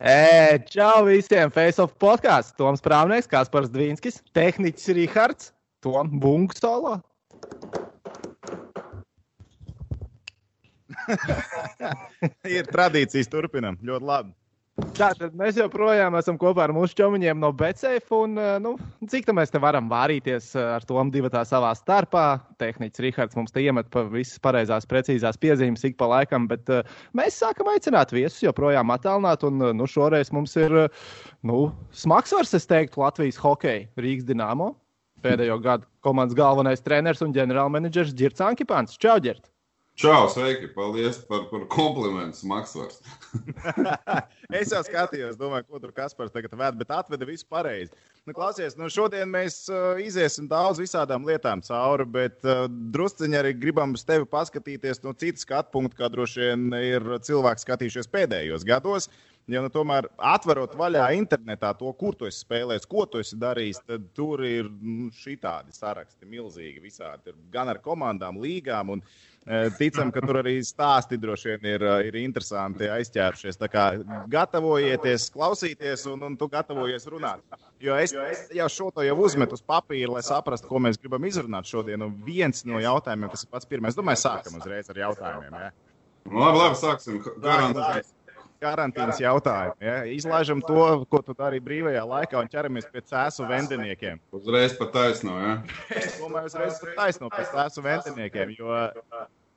E, čau visiem! Face of podkāsts. Toms Prāvnieks, Kaspars Dvīnskis, tehniķis Rihards, Toms Bunks solo. Ir tradīcijas, turpinam. Ļoti labi. Tātad mēs joprojām esam kopā ar mūsu čomiņiem no Betseif. Un, nu, cik tā mēs te varam vārīties ar to divu tā savā starpā? Tehnicis Rihards mums te iemet pa visas pareizās, precīzās piezīmes ik pa laikam, bet uh, mēs sākam aicināt viesus joprojām attālināt. Un, nu, šoreiz mums ir nu, smagsvars, es teiktu, Latvijas hokeja Rīgas Dināmo. Pēdējo gadu komandas galvenais treneris un ģenerālmenedžers Girts Ankipāns. Čau, Girt! Čau, sveiki! Paldies par, par komplimentu, Maksvars. es jau skatījos, domāju, ko tur Kaspars tagad ved, bet atveda visu pareizi. Nu, klausies, nu šodien mēs uh, iziesim daudz visādām lietām cauri, bet uh, drusciņi arī gribam uz tevi paskatīties no citas skatu punkta, kā droši vien ir cilvēki skatījušies pēdējos gados. Ja nu, tomēr atverot vaļā internetā to, kur tu esi spēlējis, ko tu esi darījis, tad tur ir nu, šī tādi saraksti milzīgi visādi. Ir gan ar komandām, līgām. Un, Eh, ticam, ka tur arī stāsti droši vien ir, eh, ir interesanti aizķēršies. Tā kā gatavojieties, klausīties, un, un tu gatavojies runāt. Jo es jau šo to jau uzmetu uz papīra, lai saprastu, ko mēs gribam izrunāt šodien. Un viens no jautājumiem, kas ir pats pirmais, domāju, sākam uzreiz ar jautājumiem. Ja? Labi, labi, sāksim. Garantēs karantīnas jautājumu. Ja? Izlaižam to, ko tu dari brīvajā laikā, un ķeramies pie cēsu vendiniekiem. Uzreiz pat taisno, ja? es domāju, uzreiz pat taisno pie cēsu vendiniekiem, jo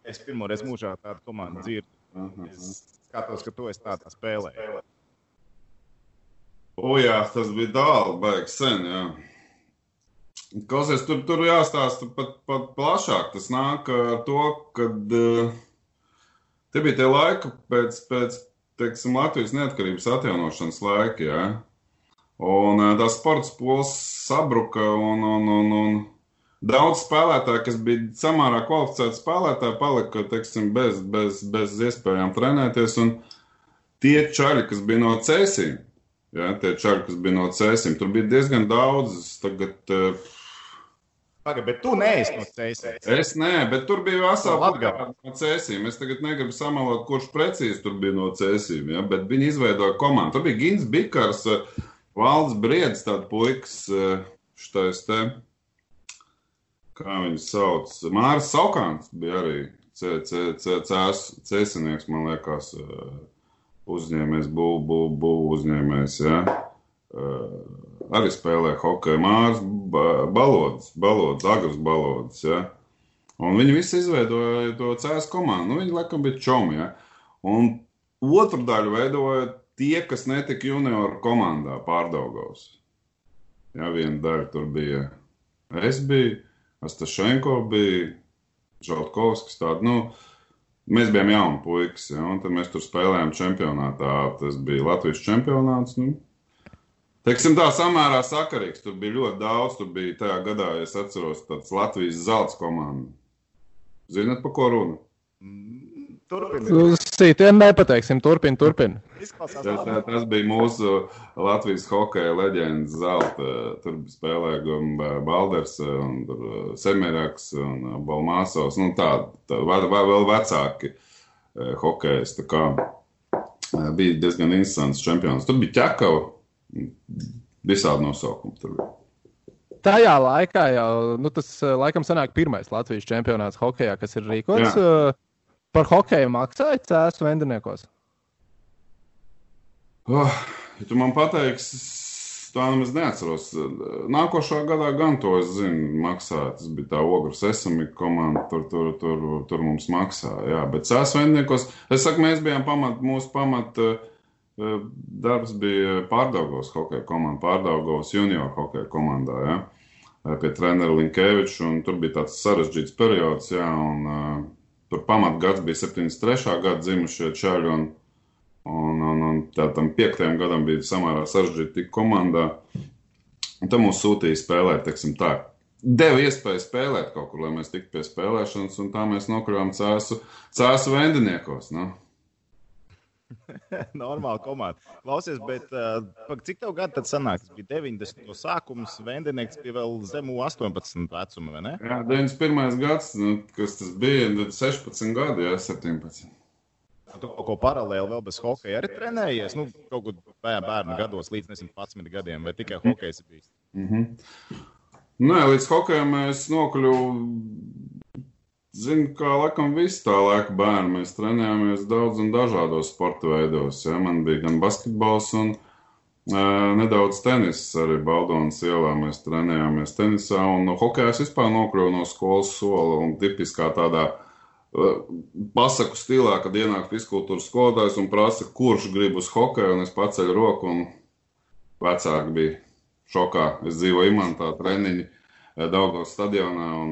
es pirmo reizi mūžā tādu komandu dzirdu. Es skatos, ka tu esi tādā spēlē. O jā, tas bija tālu, baigs sen, jā. Klausies, tur, tur jāstāsta pat, pat plašāk. Tas nāk ar to, kad uh, te bija tie laiki pēc, pēc teiksim, Latvijas neatkarības atjaunošanas laiki. Ja? Un tā sports pols sabruka un, un, un, un daudz spēlētāju, kas bija samērā kvalificēti spēlētāji, palika teiksim, bez, bez, bez iespējām trenēties. Un tie čaļi, kas bija no cēsīm, ja, tie čaļi, kas bija no cēsīm, tur bija diezgan daudz. Tagad, uh, Pagaid, bet tu neesi no cēsīm. Es nē, bet tur bija vesela plakāta no cēsīm. Es tagad negribu samalot, kurš precīzi tur bija no cēsīm, ja? bet viņi izveidoja komandu. Tur bija Gins Bikars, Valds Briedis, tāds puikas, šitais te, kā viņu sauc, Māris Saukāns bija arī cēsinieks, man liekas, uzņēmējs, būvu, būvu, būvu uzņēmējs, ja? Arī spēlē hokeju. Mārcis Balods, Balods, Agrs Balods. Ja? Un viņi visi izveidoja to CS komandu. Nu, viņi laikam bija čomi. Ja? Un otru daļu veidoja tie, kas netika junioru komandā pārdaugos. Ja, viena daļa tur bija. Es biju, Astašenko bija, Žaltkovskis tādu. Nu, mēs bijām jauni puikas, ja, un tad mēs tur spēlējām čempionātā. Tas bija Latvijas čempionāts. Nu, Teiksim, tā samērā sakarīgs. Tur bija ļoti daudz. Tur bija tajā gadā, ja es atceros, tāds Latvijas zelta komanda. Zinat, pa ko runa? Turpiniet. Nepateiksim, turpin, turpin. Tas, tas bija mūsu Latvijas hokeja leģendas zelta. Tur spēlēja gan Balders, un Semeraks un Balmāsovs. Nu, tādi tā, vēl vecāki hokejas. Tā kā eh, bija diezgan interesants čempions. Tur bija ķekava Visādi nosaukumi tur bija. Tajā laikā jau nu, tas eh, laikam sanāk pirmais Latvijas čempionāts hokeja, kas ir rīkots. Jā. Eh, par hokeju maksāja cēlus vendiniekos. Oh, ja tu man pateiksi, tā nemaz neatceros. Nākošā gadā gan to es zinu, maksāja. Tas bija tā ogres esamika komanda, tur, tur, tur, tur mums maksāja. Jā, bet cēlus vendiniekos, es saku, mēs bijām pamat, mūsu pamat. Uh, Darbs bija pārdaugos hokeja komandā, pārdaugos junior hokeja komandā. Ja? Pie treneru Linkēviča, un tur bija tāds sarežģīts periods, ja, un uh, tur pamatgads bija 73. gada dzimušie čaļi, un, un, un, un tā tam piektajam gadam bija samērā sarežģīti tik komandā. Un tad mūs sūtīja spēlēt, teiksim tā, deva iespēju spēlēt kaut kur, lai mēs tiktu pie spēlēšanas, un tā mēs nokļuvām cēsu, cēsu vendiniekos. Nu. Normāla komanda. Klausies, bet uh, cik tev gadu tad sanāk? Tas bija 90. sākums, Vendenieks bija vēl zemu 18 vecuma, vai ne? Jā, 91. gads, nu, kas tas bija, tad 16 gadi, jā, 17. Tu kaut ko paralēli vēl bez hokeja arī trenējies. Nu, kaut kur bērnu gados līdz 11 gadiem, vai tikai hokejs bijis? Mm -hmm. Nē, līdz hokejam es nokļuvu. Zinu, kā laikam visi tā laika bērni. Mēs trenējāmies daudz un dažādos sporta veidos. Ja? Man bija gan basketbols, gan uh, nedaudz tenis. Arī Baldonas ielā mēs trenējāmies tenisā. Un no hokeja es vispār nokļuvu no skolas sola un tipiskā tādā pasaku stilā, kad ienāk fiziskultūras skolotājs un prasa, kurš grib uz hokeju, un es paceļu roku, un vecāki bija šokā. Es dzīvoju Imantā, treniņi Daugavas stadionā, un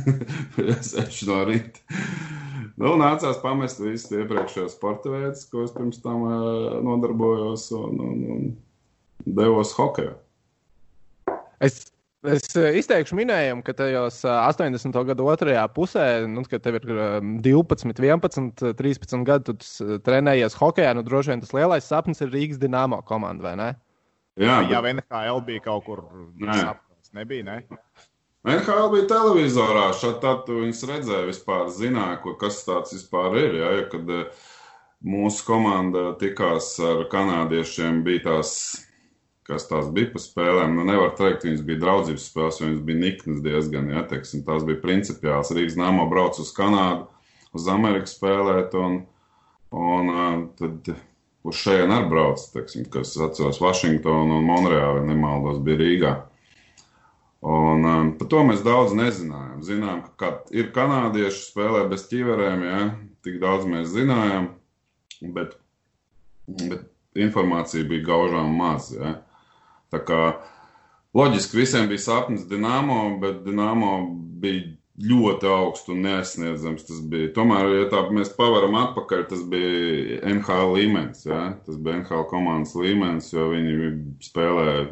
es ešu no rīta. Nu, nācās pamest visus iepriekšējos sporta veidus, ko es pirms tam nodarbojos, un, un, un devos hokeju. Es Es izteikšu minējumu, ka tajos 80. Eh, gadu otrajā pusē, nu, kad tev ir 12, 11, 13 gadi, tu trenējies hokeja, nu droši vien tas lielais sapnis ir Rīgas Dienāmo komanda, vai ne? Jā, jā vai NHL bija kaut kur sapnis? Nebija, ne? NHL bija televizorā, šeit tad viņas redzēja, vispār zināja, ko, kas tāds vispār ir. Ja, kad mūsu komanda tikās ar kanādiešiem, bija tās kas tās bija pa spēlēm. Nu, nevar teikt, viņas bija draudzības spēles, jo viņas bija niknas diezgan, ja teiksim, tās bija principiāls. Rīgas nāmo brauc uz Kanādu, uz Ameriku spēlēt, un, un tad uz šeit arī brauc, teiksim, kas atceros Vašingtonu un Monreāli, nemaldos, bija Rīgā. Un um, par to mēs daudz nezinājām. Zinām, ka ir kanādieši spēlē bez ķiverēm, ja tik daudz mēs zinājām, bet, bet informācija bija gaužām maz. Ja. Tā kā loģiski visiem bija sapnis Dienāmo, bet Dienāmo bija ļoti augsts un neaizsniedzams. Tas bija. Tomēr, ja tā mēs pavaram atpakaļ, tas bija NHL līmenis. Ja? Tas bija NHL komandas līmenis, jo viņi spēlēja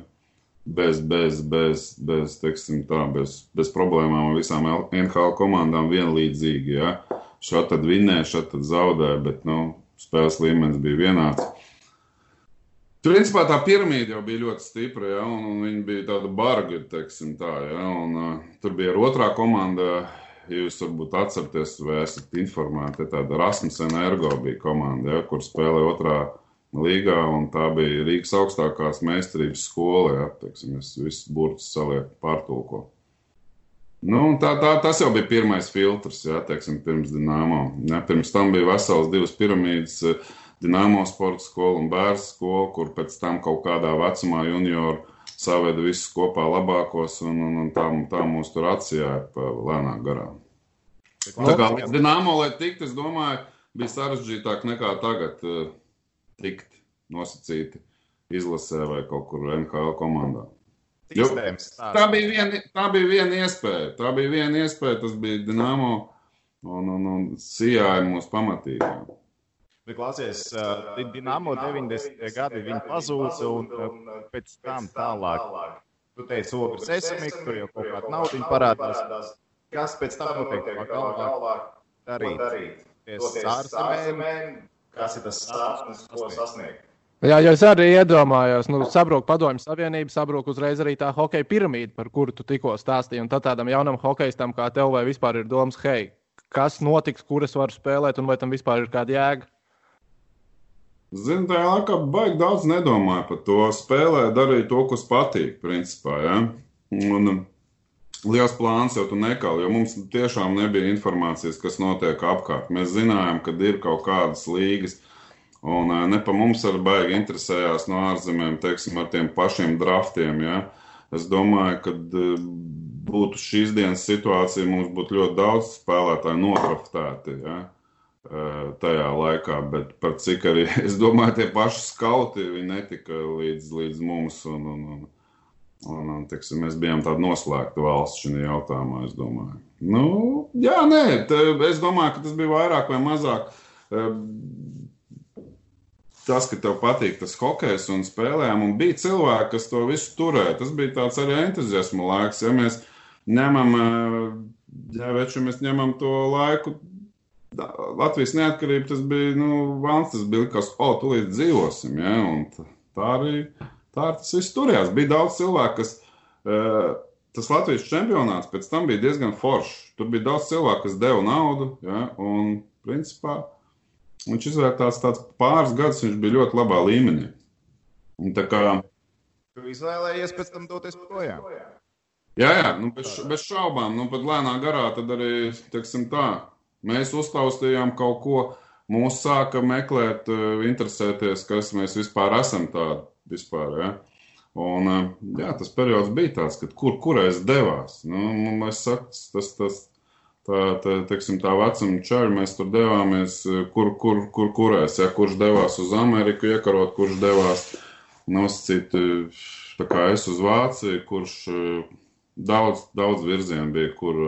bez, bez, bez, bez, teiksim, tā, bez, bez problēmām ar visām NHL komandām vienlīdzīgi. Ja? Šādi tad vinnēja, šādi tad zaudēja, bet nu, spēles līmenis bija vienāds. Principā tā piramīda jau bija ļoti stipra, ja, un, un viņi bija tāda barga, teiksim tā, ja, un uh, tur bija arī otrā komanda, jūs varbūt atceraties vai esat informēti, tāda Rasmussen Ergo bija komanda, ja, kur spēlēja otrā līgā, un tā bija Rīgas augstākās meistarības skola, ja, teiksim, es visus burtus salieku pārtulko. Nu, tā, tā, tas jau bija pirmais filtrs, ja, teiksim, pirms Dinamo. Ja, pirms tam bija vesels divas piramīdas, uh, Dienāmo sporta skolu un bērnu skolu, kur pēc tam kaut kādā vecumā junioru saveda visus kopā labākos, un, un, un tā, tā mūs tur atsijāja pa lēnām garām. Tā kā līdz Dienāmo, lai tikt, es domāju, bija sarežģītāk nekā tagad uh, tikt nosacīti izlasē vai kaut kur NHL komandā. Jo, tā, bija viena, tā bija viena iespēja. Tā bija viena iespēja, tas bija Dienāmo un, un, un sijāja mūs pamatīgi. Bet, klausies, uh, Dienāmo 90. gadi viņi pazuda, un uh, pēc tam tālāk. Tu teici, ogres esamīgs, tur jau kaut kāda nauda parādās. Kas pēc tam notiek galvā? Darīt. Ties ārzemēm, kas ir tas stāsts, ko sasniegt? Jā, jo es arī iedomājos, nu, sabrūk padomju savienība, sabrūk uzreiz arī tā hokeja piramīda, par kuru tu tikko stāstīji. Un tad tādam jaunam hokeistam kā tev, vai vispār ir domas, hei, kas notiks, kuras varu spēlēt, un vai tam vispār ir kāda jēga? Zinu, tajā laikā baigi daudz nedomāju par to. Spēlē, darīju to, kas patīk, principā. Ja? Un liels plāns jau tu nekali, jo mums tiešām nebija informācijas, kas notiek apkārt. Mēs zinājām, ka ir kaut kādas līgas, un ne pa mums arī baigi interesējās no ārzemēm, teiksim, ar tiem pašiem draftiem. Ja? Es domāju, ka būtu šīs dienas situācija, mums būtu ļoti daudz spēlētāju notraftēti. Ja? tajā laikā, bet par cik arī es domāju, tie paši skauti netika līdz, līdz mums. Un, un, un, un, un teiksim, mēs bijām tāda noslēgta valsts šajā jautājumā. Nu, jā, nē, te, es domāju, ka tas bija vairāk vai mazāk. Tas, ka tev patīk tas hokejs un spēlējām, un bija cilvēki, kas to visu turēja. Tas bija tāds arī entuziasma laiks. Ja mēs ņemam, ja veču, mēs ņemam to laiku Latvijas neatkarība tas bija, nu, valsts, tas bija kas, o, tu līdz dzīvosim, ja, un tā arī, tā tas viss turējās. Bija daudz cilvēku, kas, uh, tas Latvijas čempionāts pēc tam bija diezgan foršs. Tur bija daudz cilvēku, kas deva naudu, ja, un, principā, Viņš izvērtās tāds pāris gadus, viņš bija ļoti labā līmenī. Un tā kā Tu izvēlējies pēc tam doties projām. Jā, jā, nu, bez, bez šaubām, nu, pat lēnā garā tad arī, teiksim tā, mēs uztaustījām kaut ko, mūs sāka meklēt, eh, interesēties, kas mēs vispār esam tādi vispār, ja. Un, eh, jā, tas periods bija tāds, ka kur, kurais devās, nu, mēs saks, tas, tas, tā, tā, teiksim, tā vecuma čaļi, mēs tur devāmies, eh, kur, kur, kur, kurais, ja, kurš devās uz Ameriku iekarot, kurš devās nosacīt, tā kā es uz Vāciju, kurš daudz, daudz virzienu bija, kur,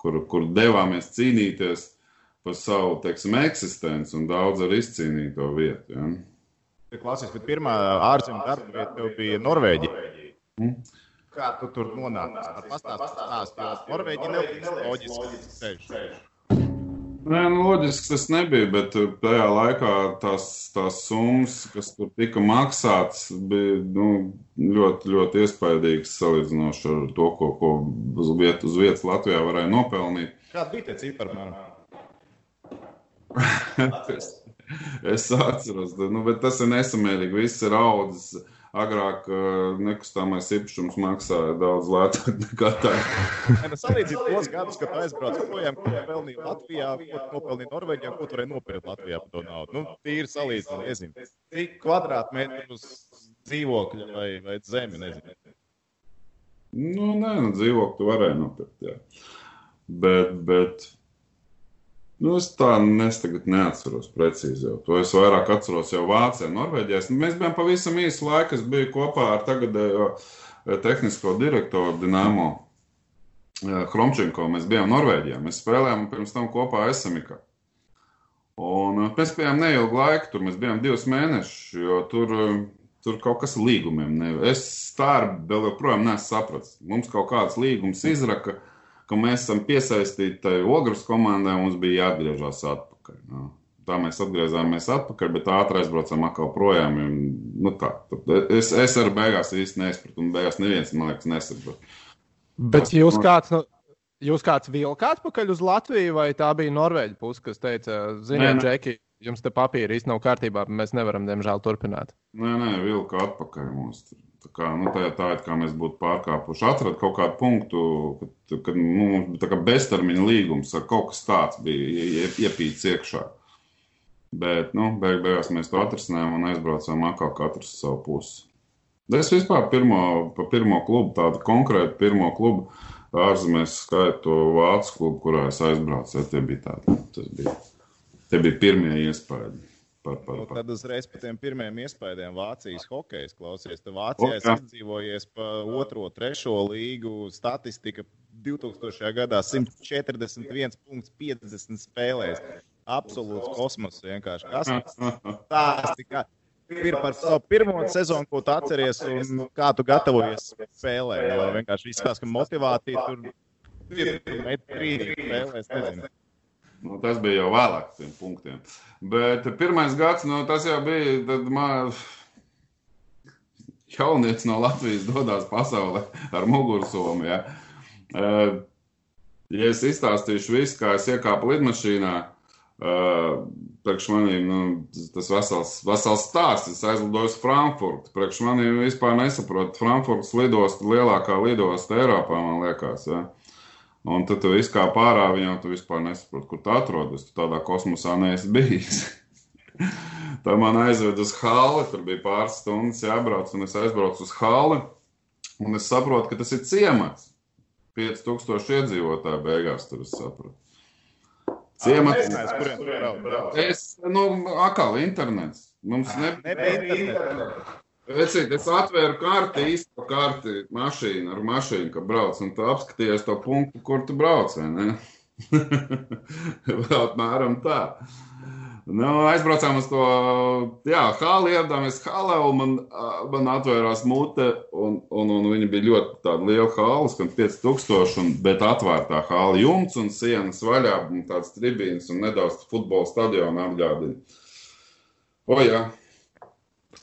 kur, kur devāmies cīnīties par savu, teiksim, eksistenci un daudz arī izcīnīt to vietu. Ja. Klausies, bet pirmā ārzemju darba vieta tev bija Norvēģija. Mm. Kā tu tur nonāci? Pastāstiet, stāst, jo Norvēģija nebija loģiski ceļš. Nē, nu, loģiski tas nebija, bet uh, tajā laikā tās, tās summas, kas tur tika maksātas, bija nu, ļoti, ļoti iespaidīgas salīdzinoši ar to, ko, ko uz, viet, uz vietas Latvijā varēja nopelnīt. Kāda bija tie cipari? es, atceros, nu, bet tas ir nesamērīgi. Viss ir audzis agrāk uh, nekustamais īpašums maksāja daudz lētāk nekā tagad. Nu, salīdzīt tos gadus, kad aizbrauc projām, ko pelnīja Latvijā, ko nopelnīja Norvēģijā, ko turēja nopirkt Latvijā par to naudu. Nu, tīri salīdzināt, nezinu, cik kvadrātmetrus dzīvokļa vai, vai zemi, nezinu. Nu, nē, nu, dzīvokli varēja nopirkt, jā. Bet, bet Nu, es tā es tagad neatceros precīzi. Jau. To es vairāk atceros jau Vācijā, Norvēģijā. Mēs bijām pavisam īsu laiku. Es biju kopā ar tagadējo eh, tehnisko direktoru Dienāmo eh, Hromčenko. Mēs bijām Norvēģijā. Mēs spēlējām pirms tam kopā Esamikā. Un eh, mēs bijām neilgu laiku, tur mēs bijām divus mēnešus, jo tur, tur kaut kas līgumiem. Ne. Es tā vēl joprojām nesu sapratis. Mums kaut kāds līgums izraka. Uh, ka mēs esam piesaistīti tai ogres komandai, mums bija jāatgriežas atpakaļ. Nu. Tā mēs atgriezāmies atpakaļ, bet ātri aizbraucām atkal projām. Un, nu, tā, es, es arī beigās īsti nesapratu, un beigās neviens, man liekas, nesaprata. Bet Tas, jūs kāds, nu, jūs kāds vilka atpakaļ uz Latviju, vai tā bija Norvēģa puse, kas teica, ziniet, Džeki, jums te papīri īsti nav kārtībā, mēs nevaram, diemžēl, turpināt? Nē, nē, vilka atpakaļ mums. Tur. Tā kā, nu, tā, tā ir kā mēs būtu pārkāpuši. Atrast kaut kādu punktu, kad, kad nu, bija beztermiņa līgums kaut kas tāds bija iepīts iekšā. Bet, nu, beig, beigās mēs to atrisinājām un aizbraucām atkal katrs savu pusi. Es vispār pirmo, pa pirmo klubu, tādu konkrētu pirmo klubu ārzemēs skaitu vācu klubu, kurā es aizbraucu. Tie bija tādi, tas bija, tie bija pirmie iespējas. Par, par, par. Nu, tad uzreiz par tiem pirmiem iespējām Vācijas hokeja klausies. Vācijā es izdzīvojies pa otro, trešo līgu statistika 2000. gadā 141,50 spēlēs. Absolūts kosmos vienkārši. Kas tas ir? Ir par savu pirmo sezonu, ko tu atceries, un kā tu gatavojies spēlē. Vienkārši izskatās, ka motivācija tur ir. Ir brīdī spēlēs, nezinu. Nu, tas bija jau vēlāk, tiem punktiem. Bet pirmais gads, nu, tas jau bija. Tad man jaunietis no Latvijas dodas pasaulē ar mugursomu. Ja. ja es izstāstīšu visu, kā es iekāpu lidmašīnā, priekš maniem nu, tas vesels, vesels stāsts. Es aizlidoju uz Frankfurtu. Priekš maniem vispār nesaprotu. Frankfurtas lidosta lielākā lidosta Eiropā, man liekas. Ja. Un tad tu izkāp ārā viņam, tu vispār nesaproti, kur tu atrodies. Tu tādā kosmosā neesi bijis. tā man aizved uz hali, tur bija pāris stundas jābrauc, un es aizbraucu uz hali. Un es saprotu, ka tas ir ciemats. 5000 iedzīvotāju beigās tur es sapratu. Ciemats. Es, nu, atkal internets. Mums nebija internets. Vecīt, es atvēru karti, īsto karti, mašīnu ar mašīnu, ka brauc, un tu apskatījies to punktu, kur tu brauc, vai ne? Vēl apmēram tā. Nu, aizbraucām uz to, jā, hāli, ieradāmies hālē, un man, man atvērās mute, un, un, un viņa bija ļoti tāda liela hāla, skan 5000, un, bet atvērtā hāla jumts un sienas vaļā, un tāds tribīns un nedaudz futbola stadionu apģārdina. O, jā.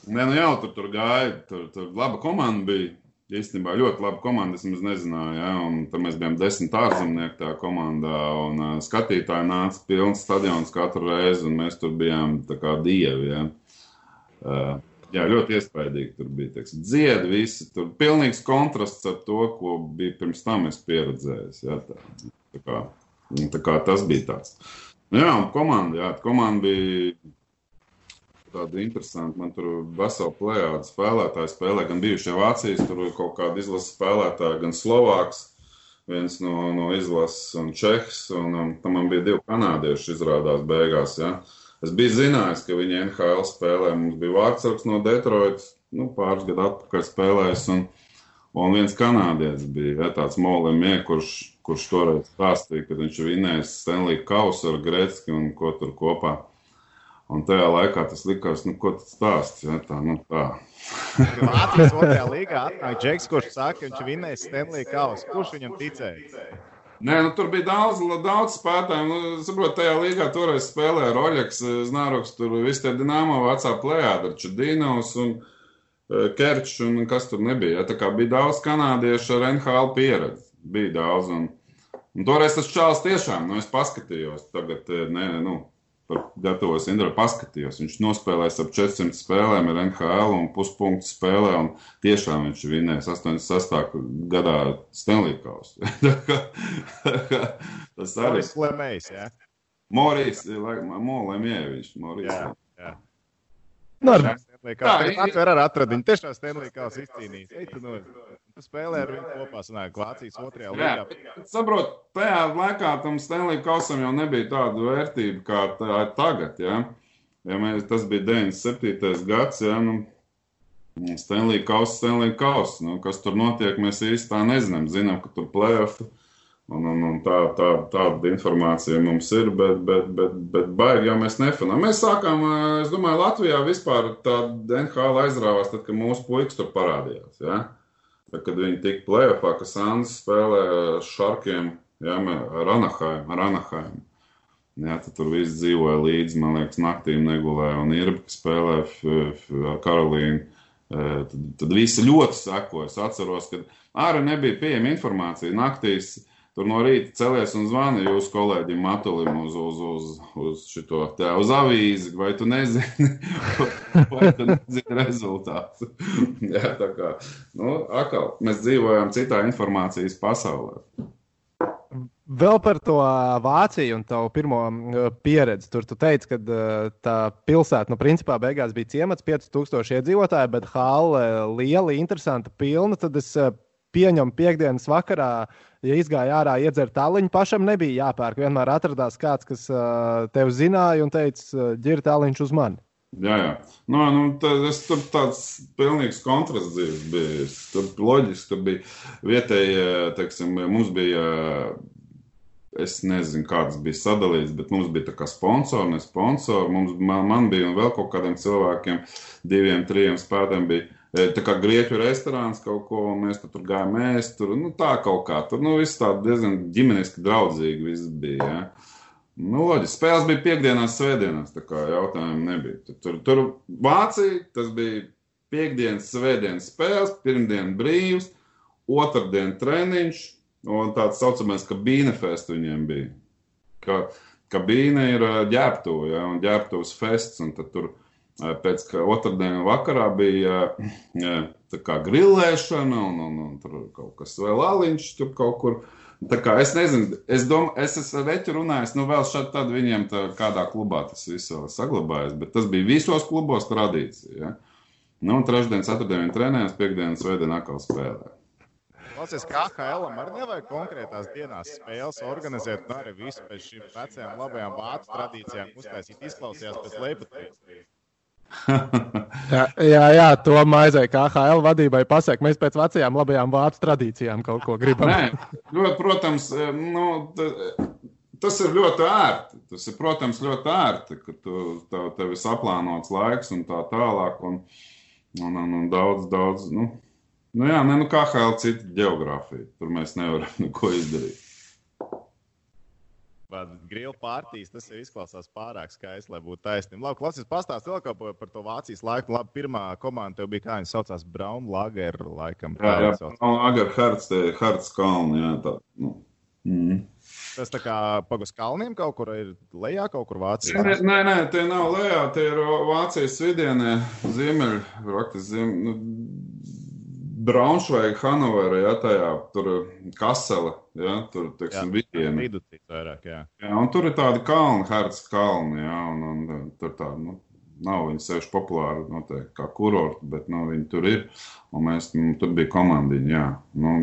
Nē, nu jau tur, tur gāja, tur, tur laba komanda bija. īstenībā ļoti laba komanda. Es nezināju, ja, un tad mēs bijām desmit ārzemnieki tajā komandā, un uh, skatītāji nāca pilns stadions katru reizi, un mēs tur bijām tā kā dievi. Ja. Uh, jā, ļoti iespaidīgi tur bija. Teiksim, dziedi visi. Tur bija pilnīgs kontrasts ar to, ko bija pirms tam es pieredzēju. Jā, tā, tā, kā, tā kā tas bija tāds. Nu, jā, un komanda, jā, komanda bija tāda interesanta. Man tur vesela plējāda spēlētāji spēlē, gan bijušie Vācijas, tur ir kaut kāda izlases spēlētāja, gan Slovāks, viens no, no izlases un Čehs, un um, tam man bija divi kanādieši izrādās beigās. Ja. Es biju zinājis, ka viņi NHL spēlē. Mums bija vārdsargs no Detroitas, nu, pāris gadu atpakaļ spēlējis, un, un viens kanādietis bija, ja, tāds Molimie, kurš, kurš toreiz stāstīja, ka viņš vinējis Stanley Kausu ar Gretski un ko tur kopā. Un tajā laikā tas likās, nu, ko tas stāsts. Ja, tā, nu, tā. Latvijas otrajā līgā atnāk Džeks, kurš saka, ka viņš vinnēs Stanley Kausu. Kurš viņam ticēja? Nē, nu, tur bija daudz, daudz spēlētāju. Nu, saprot, tajā līgā toreiz spēlēja Roļaks, Znāroks, tur visi tie dināmo vecā plējādi ar Čudīnovs un e, Kerčs un kas tur nebija. Ja? Tā kā bija daudz kanādiešu ar NHL pieredzi. Bija daudz. Un, un toreiz tas čāls tiešām, nu, es paskatījos tagad, e, ne, nu, gatavos Indra paskatījos. Viņš nospēlēs ap 400 spēlēm ar NHL un puspunktu spēlē, un tiešām viņš vinēs 86. gadā Stanley Kausu. tas arī ir Lemējs, jā. Morijs, Molemievičs, Morijs. Jā, jā. Normāli. Tā ar atradiņu. Tiešām Stanley Kausu izcīnījis. Ej, tu no. Spēlē ar viņu kopā, sanāk, Vācijas otrajā līgā. Saprot, tajā laikā tam Stanley Kausam jau nebija tāda vērtība kā tā tagad, ja? Ja mēs, tas bija 97. gads, ja, nu, Stanley Kaus, Stanley Kaus, nu, kas tur notiek, mēs īsti tā nezinām. Zinām, ka tur playoff Un, un, un tā, tā, tāda informācija mums ir, bet, bet, bet, bet baigi jau mēs nefanām. Mēs sākām, es domāju, Latvijā vispār tā NHL aizrāvās, tad, kad mūsu puikas tur parādījās. Ja? Kad viņi tika plēsoņā, ka Sandrs spēlē šarkiem, ja, ar Anaheim. Ar Anaheim. Jā, tad tur viss dzīvoja līdzi, man liekas, naktīm negulēja. Un ir, kas spēlē ar Karolīnu. Tad, tad visi ļoti sekoja. Es atceros, ka ārā nebija pieejama informācija. Naktīs Tur no rīta celies un zvani jūsu kolēģim Matulim uz, uz, uz, uz šito te uz avīzi, vai tu nezini, vai tu nezini rezultātu. Jā, tā kā, nu, atkal, mēs dzīvojam citā informācijas pasaulē. Vēl par to Vāciju un tavu pirmo pieredzi. Tur tu teici, ka tā pilsēta, nu, principā beigās bija ciemats, 5000 iedzīvotāji, bet hāle liela, interesanta, pilna. Tad es pieņemu piekdienas vakarā, ja izgāja ārā iedzert tāliņu, pašam nebija jāpērk. Vienmēr atradās kāds, kas uh, tevi zināja un teica, ģir tāliņš uz mani. Jā, jā. Nu, nu, tas tur tāds pilnīgs kontrasts bija. Tur loģiski, tur bija vietēji, teiksim, mums bija, es nezinu, kāds bija sadalīts, bet mums bija tā kā sponsori, ne sponsori. Mums, man, man bija un vēl kaut kādiem cilvēkiem, diviem, trijiem spētēm bija tā kā grieķu restorāns kaut ko, un mēs tur gājām ēst, tur, nu, tā kaut kā, tur, nu, viss tā diezgan ģimeniski draudzīgi viss bija, ja. Nu, loģiski, spēles bija piekdienās, svētdienās, tā kā jautājumu nebija. Tur, tur, Vācija, tas bija piekdienas, svētdienas spēles, pirmdien brīvs, otrdien treniņš, un tāds saucamais kabīne fest viņiem bija. Ka, kabīne ir ģērbtuve, ja, un ģērbtuves fests, un tad tur pēc otrdienas vakarā bija kā grillēšana, un, un, un tur kaut kas vēl aliņš tur kaut kur. Tā kā es nezinu, es domāju, es esmu ar Reķu runājis, nu vēl šādi tad viņiem tā, kādā klubā tas viss vēl saglabājas, bet tas bija visos klubos tradīcija. Ja? Nu, un trešdien, ceturtdien trenējās, piekdien, svētdien atkal spēlē. Klausies, kā HL arī nevajag konkrētās dienās spēles organizēt, un arī visu pēc šīm vecajām labajām vācu tradīcijām uztaisīt, izklausījās pēc leipatības jā, jā, jā, to maizai KHL vadībai pasaka. Mēs pēc vecajām labajām vācu tradīcijām kaut ko gribam. Nē, ļoti, protams, nu, tas ir ļoti ērti. Tas ir, protams, ļoti ērti, ka tu, tev, tev ir saplānots laiks un tā tālāk. Un, un, un, un daudz, daudz. Nu, nu jā, ne, nu KHL cita geogrāfija. Tur mēs nevaram neko izdarīt. Grilu pārtīs, tas jau izklausās pārāk skaisti, lai būtu taisnība. Labi, klausies, pastāsti vēl ko par to Vācijas laiku. Labi, pirmā komanda tev bija, kā viņa saucās, Braun Lager, laikam. Jā, jā, Braun Lager, Hertz, Hertz Kalni, jā, tā, nu. Mm. Tas tā kā pagas kalniem kaut kur ir lejā, kaut kur Vācijā. Nē, nē, nē tie nav lejā, tie ir Vācijas vidienē, ziemeļ, raktis, ziem, nu, Braunšveiga, Hanovera, ja tajā tur Kasela, ja tur, teiksim. Vidutīt vairāk, jā. Jā, un tur ir tādi kalni, Herz kalni, jā, un, un tur tā, nu, nav viņi sevišķi populāri, noteikti, kā kurorti, bet, nu, viņi tur ir, un mēs, nu, tur bija komandiņi, jā. Nu,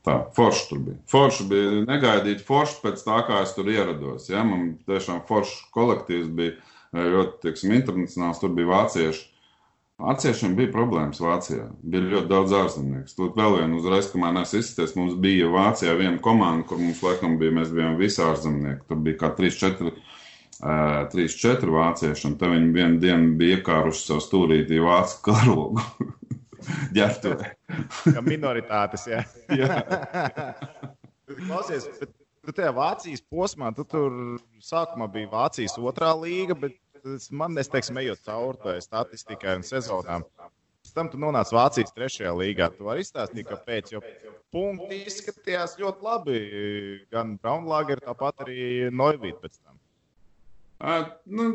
Tā, forši tur bija. Forši bija negaidīt, forši pēc tā, kā es tur ierados. Ja? Man tiešām foršs kolektīvs bija ļoti, teiksim, internacionāls. Tur bija vācieši. Vāciešiem bija problēmas Vācijā. Bija ļoti daudz ārzemnieku. Tur vēl vienu uzreiz, kamēr es izsties, mums bija Vācijā viena komanda, kur mums laikam bija, mēs bijām visi ārzemnieki. Tur bija kā 3-4. Uh, 3-4 vācieši, un te viņi vienu dienu bija iekāruši savu stūrītī vācu karogu. ģērbtuvē. Kā minoritātes, jā. jā. Klausies, bet tu tajā Vācijas posmā, tu tur sākumā bija Vācijas otrā līga, bet man, es teiksim, ejot cauri tai statistikai un sezonām. Pēc tam tu nonāci Vācijas trešajā līgā. Tu vari izstāstīt, kāpēc. Jo punkti izskatījās ļoti labi. Gan Braunlāga, tāpat arī Noivīta pēc tam. Uh, nu,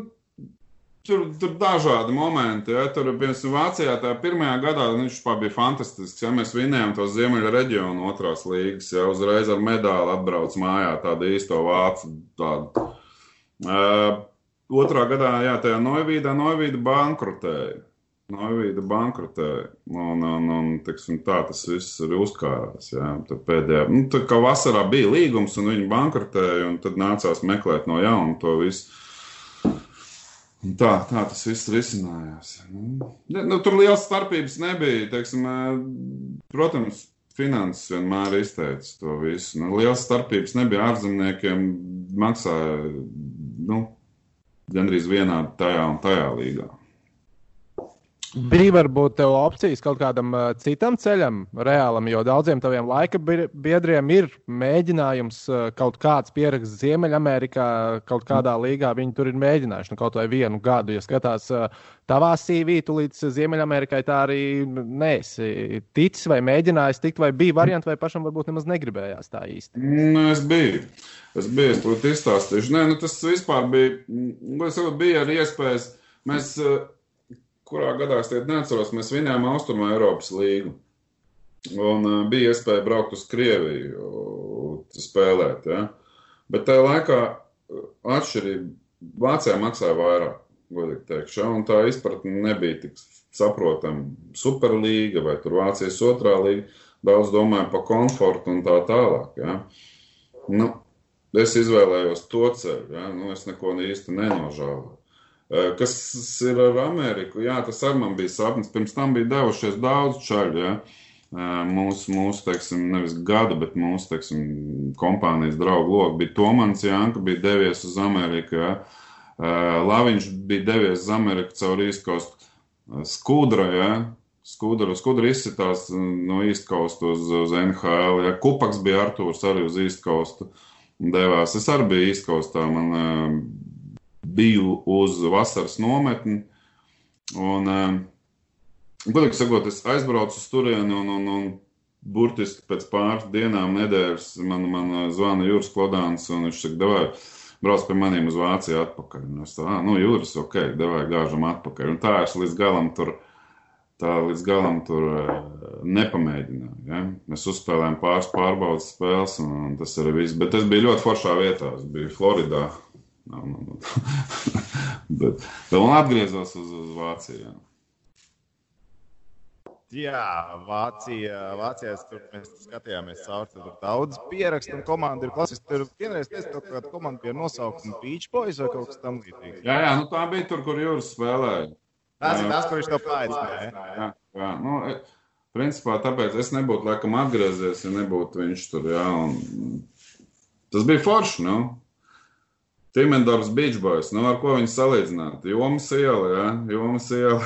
Tur, tur dažādi momenti. Ja? Tur, piemēram, Vācijā tajā pirmajā gadā viņš bija fantastisks. Ja? Mēs vinējām to ziemeļu reģionu otrās līgas, ja uzreiz ar medaļu atbrauc mājā tādu īsto vācu. Tādu. Uh, otrā gadā, jā, tajā Noivīdā, Noivīda bankrotēja. Noivīda bankrotēja. Un, un, un tiksim, tā tas viss ir uzkārās. Jā. Tad pēdējā, nu, tad kā vasarā bija līgums, un viņi bankrotēja, un tad nācās meklēt no jauna to visu. Un tā, tā tas viss risinājās. Nu, nu, tur liels starpības nebija. Teiksim, protams, finanses vienmēr izteica to visu. Nu, liels starpības nebija ārzemniekiem. Maksāja nu, gandrīz vienādi tajā un tajā līgā. Bija varbūt tev opcijas kaut kādam uh, citam ceļam, reālam, jo daudziem taviem laika biedriem ir mēģinājums uh, kaut kāds pieraksts Ziemeļamerikā, kaut kādā līgā. Viņi tur ir mēģinājuši nu, kaut vai vienu gadu. Ja skatās uh, tavā CV, tu līdz Ziemeļamerikai tā arī neesi ticis vai mēģinājis tikt, vai bija varianti, vai pašam varbūt nemaz negribējās tā īsti. Nu, es biju. Es biju, es būtu izstāstījuši. Nē, nu, tas vispār bija, nu, es bija arī iespējas. Mēs, uh, kurā gadā es tiek neatceros, mēs vinējām Austrumā Eiropas līgu. Un uh, bija iespēja braukt uz Krieviju, uh, spēlēt. Ja? Bet tajā laikā atšķirība Vācijā maksāja vairāk, godīgi teikšu. Ja? Un tā izpratne nebija tik saprotama. Superlīga vai tur Vācijas otrā līga. Daudz domāja par komfortu un tā tālāk. Ja? Nu, es izvēlējos to ceļu. Ja? Nu, es neko īsti nenožēloju. Kas ir ar Ameriku? Jā, tas arī man bija sapnis. Pirms tam bija devušies daudz čaļu. Ja? Mūsu, mūsu, teiksim, nevis gada, bet mūsu, teiksim, kompānijas draugu loku bija Tomans Janka, bija devies uz Ameriku. Ja? Laviņš bija devies uz Ameriku caur īstkostu skudra, ja? Skudra, skudra izsitās no īstkostu uz, uz NHL. Ja? Kupaks bija Artūrs arī uz īstkostu devās. Es arī biju īstkostā. Man biju uz vasaras nometni. Un, eh, godīgi sakot, es aizbraucu uz turieni un, un, un burtiski pēc pāris dienām, nedēļas man, man zvana Jūras Klodāns un viņš saka, davai, brauc pie maniem uz Vāciju atpakaļ. Un es tā, ah, nu, Jūras, ok, davai, gāžam atpakaļ. Un tā es līdz galam tur, tā līdz galam tur eh, nepamēģināju. Ja? Mēs uzspēlējām pāris pārbaudas spēles un, tas arī viss. Bet es biju ļoti foršā vietā, es biju Floridā. Nav, nav, nav. bet, bet man atgriezos uz, uz Vāciju. Jā. Vācija, Vācijā tur mēs skatījāmies cauri. Tur daudz pierakstu un komandu ir klasiski. Tur vienreiz teica, ka kāda komanda bija nosaukuma Beach Boys vai kaut kas tamlīdzīgs. Jā, jā, nu tā bija tur, kur jūras spēlēja. Tas ir tas, ko viņš to paaicināja. Jā, jā, nu, e, principā tāpēc es nebūtu laikam atgriezies, ja nebūtu viņš tur, jā. Un... Tas bija forši, nu. Timendors Beach Boys, nu ar ko viņi salīdzināt? Jomas iela, jā, Jomas iela.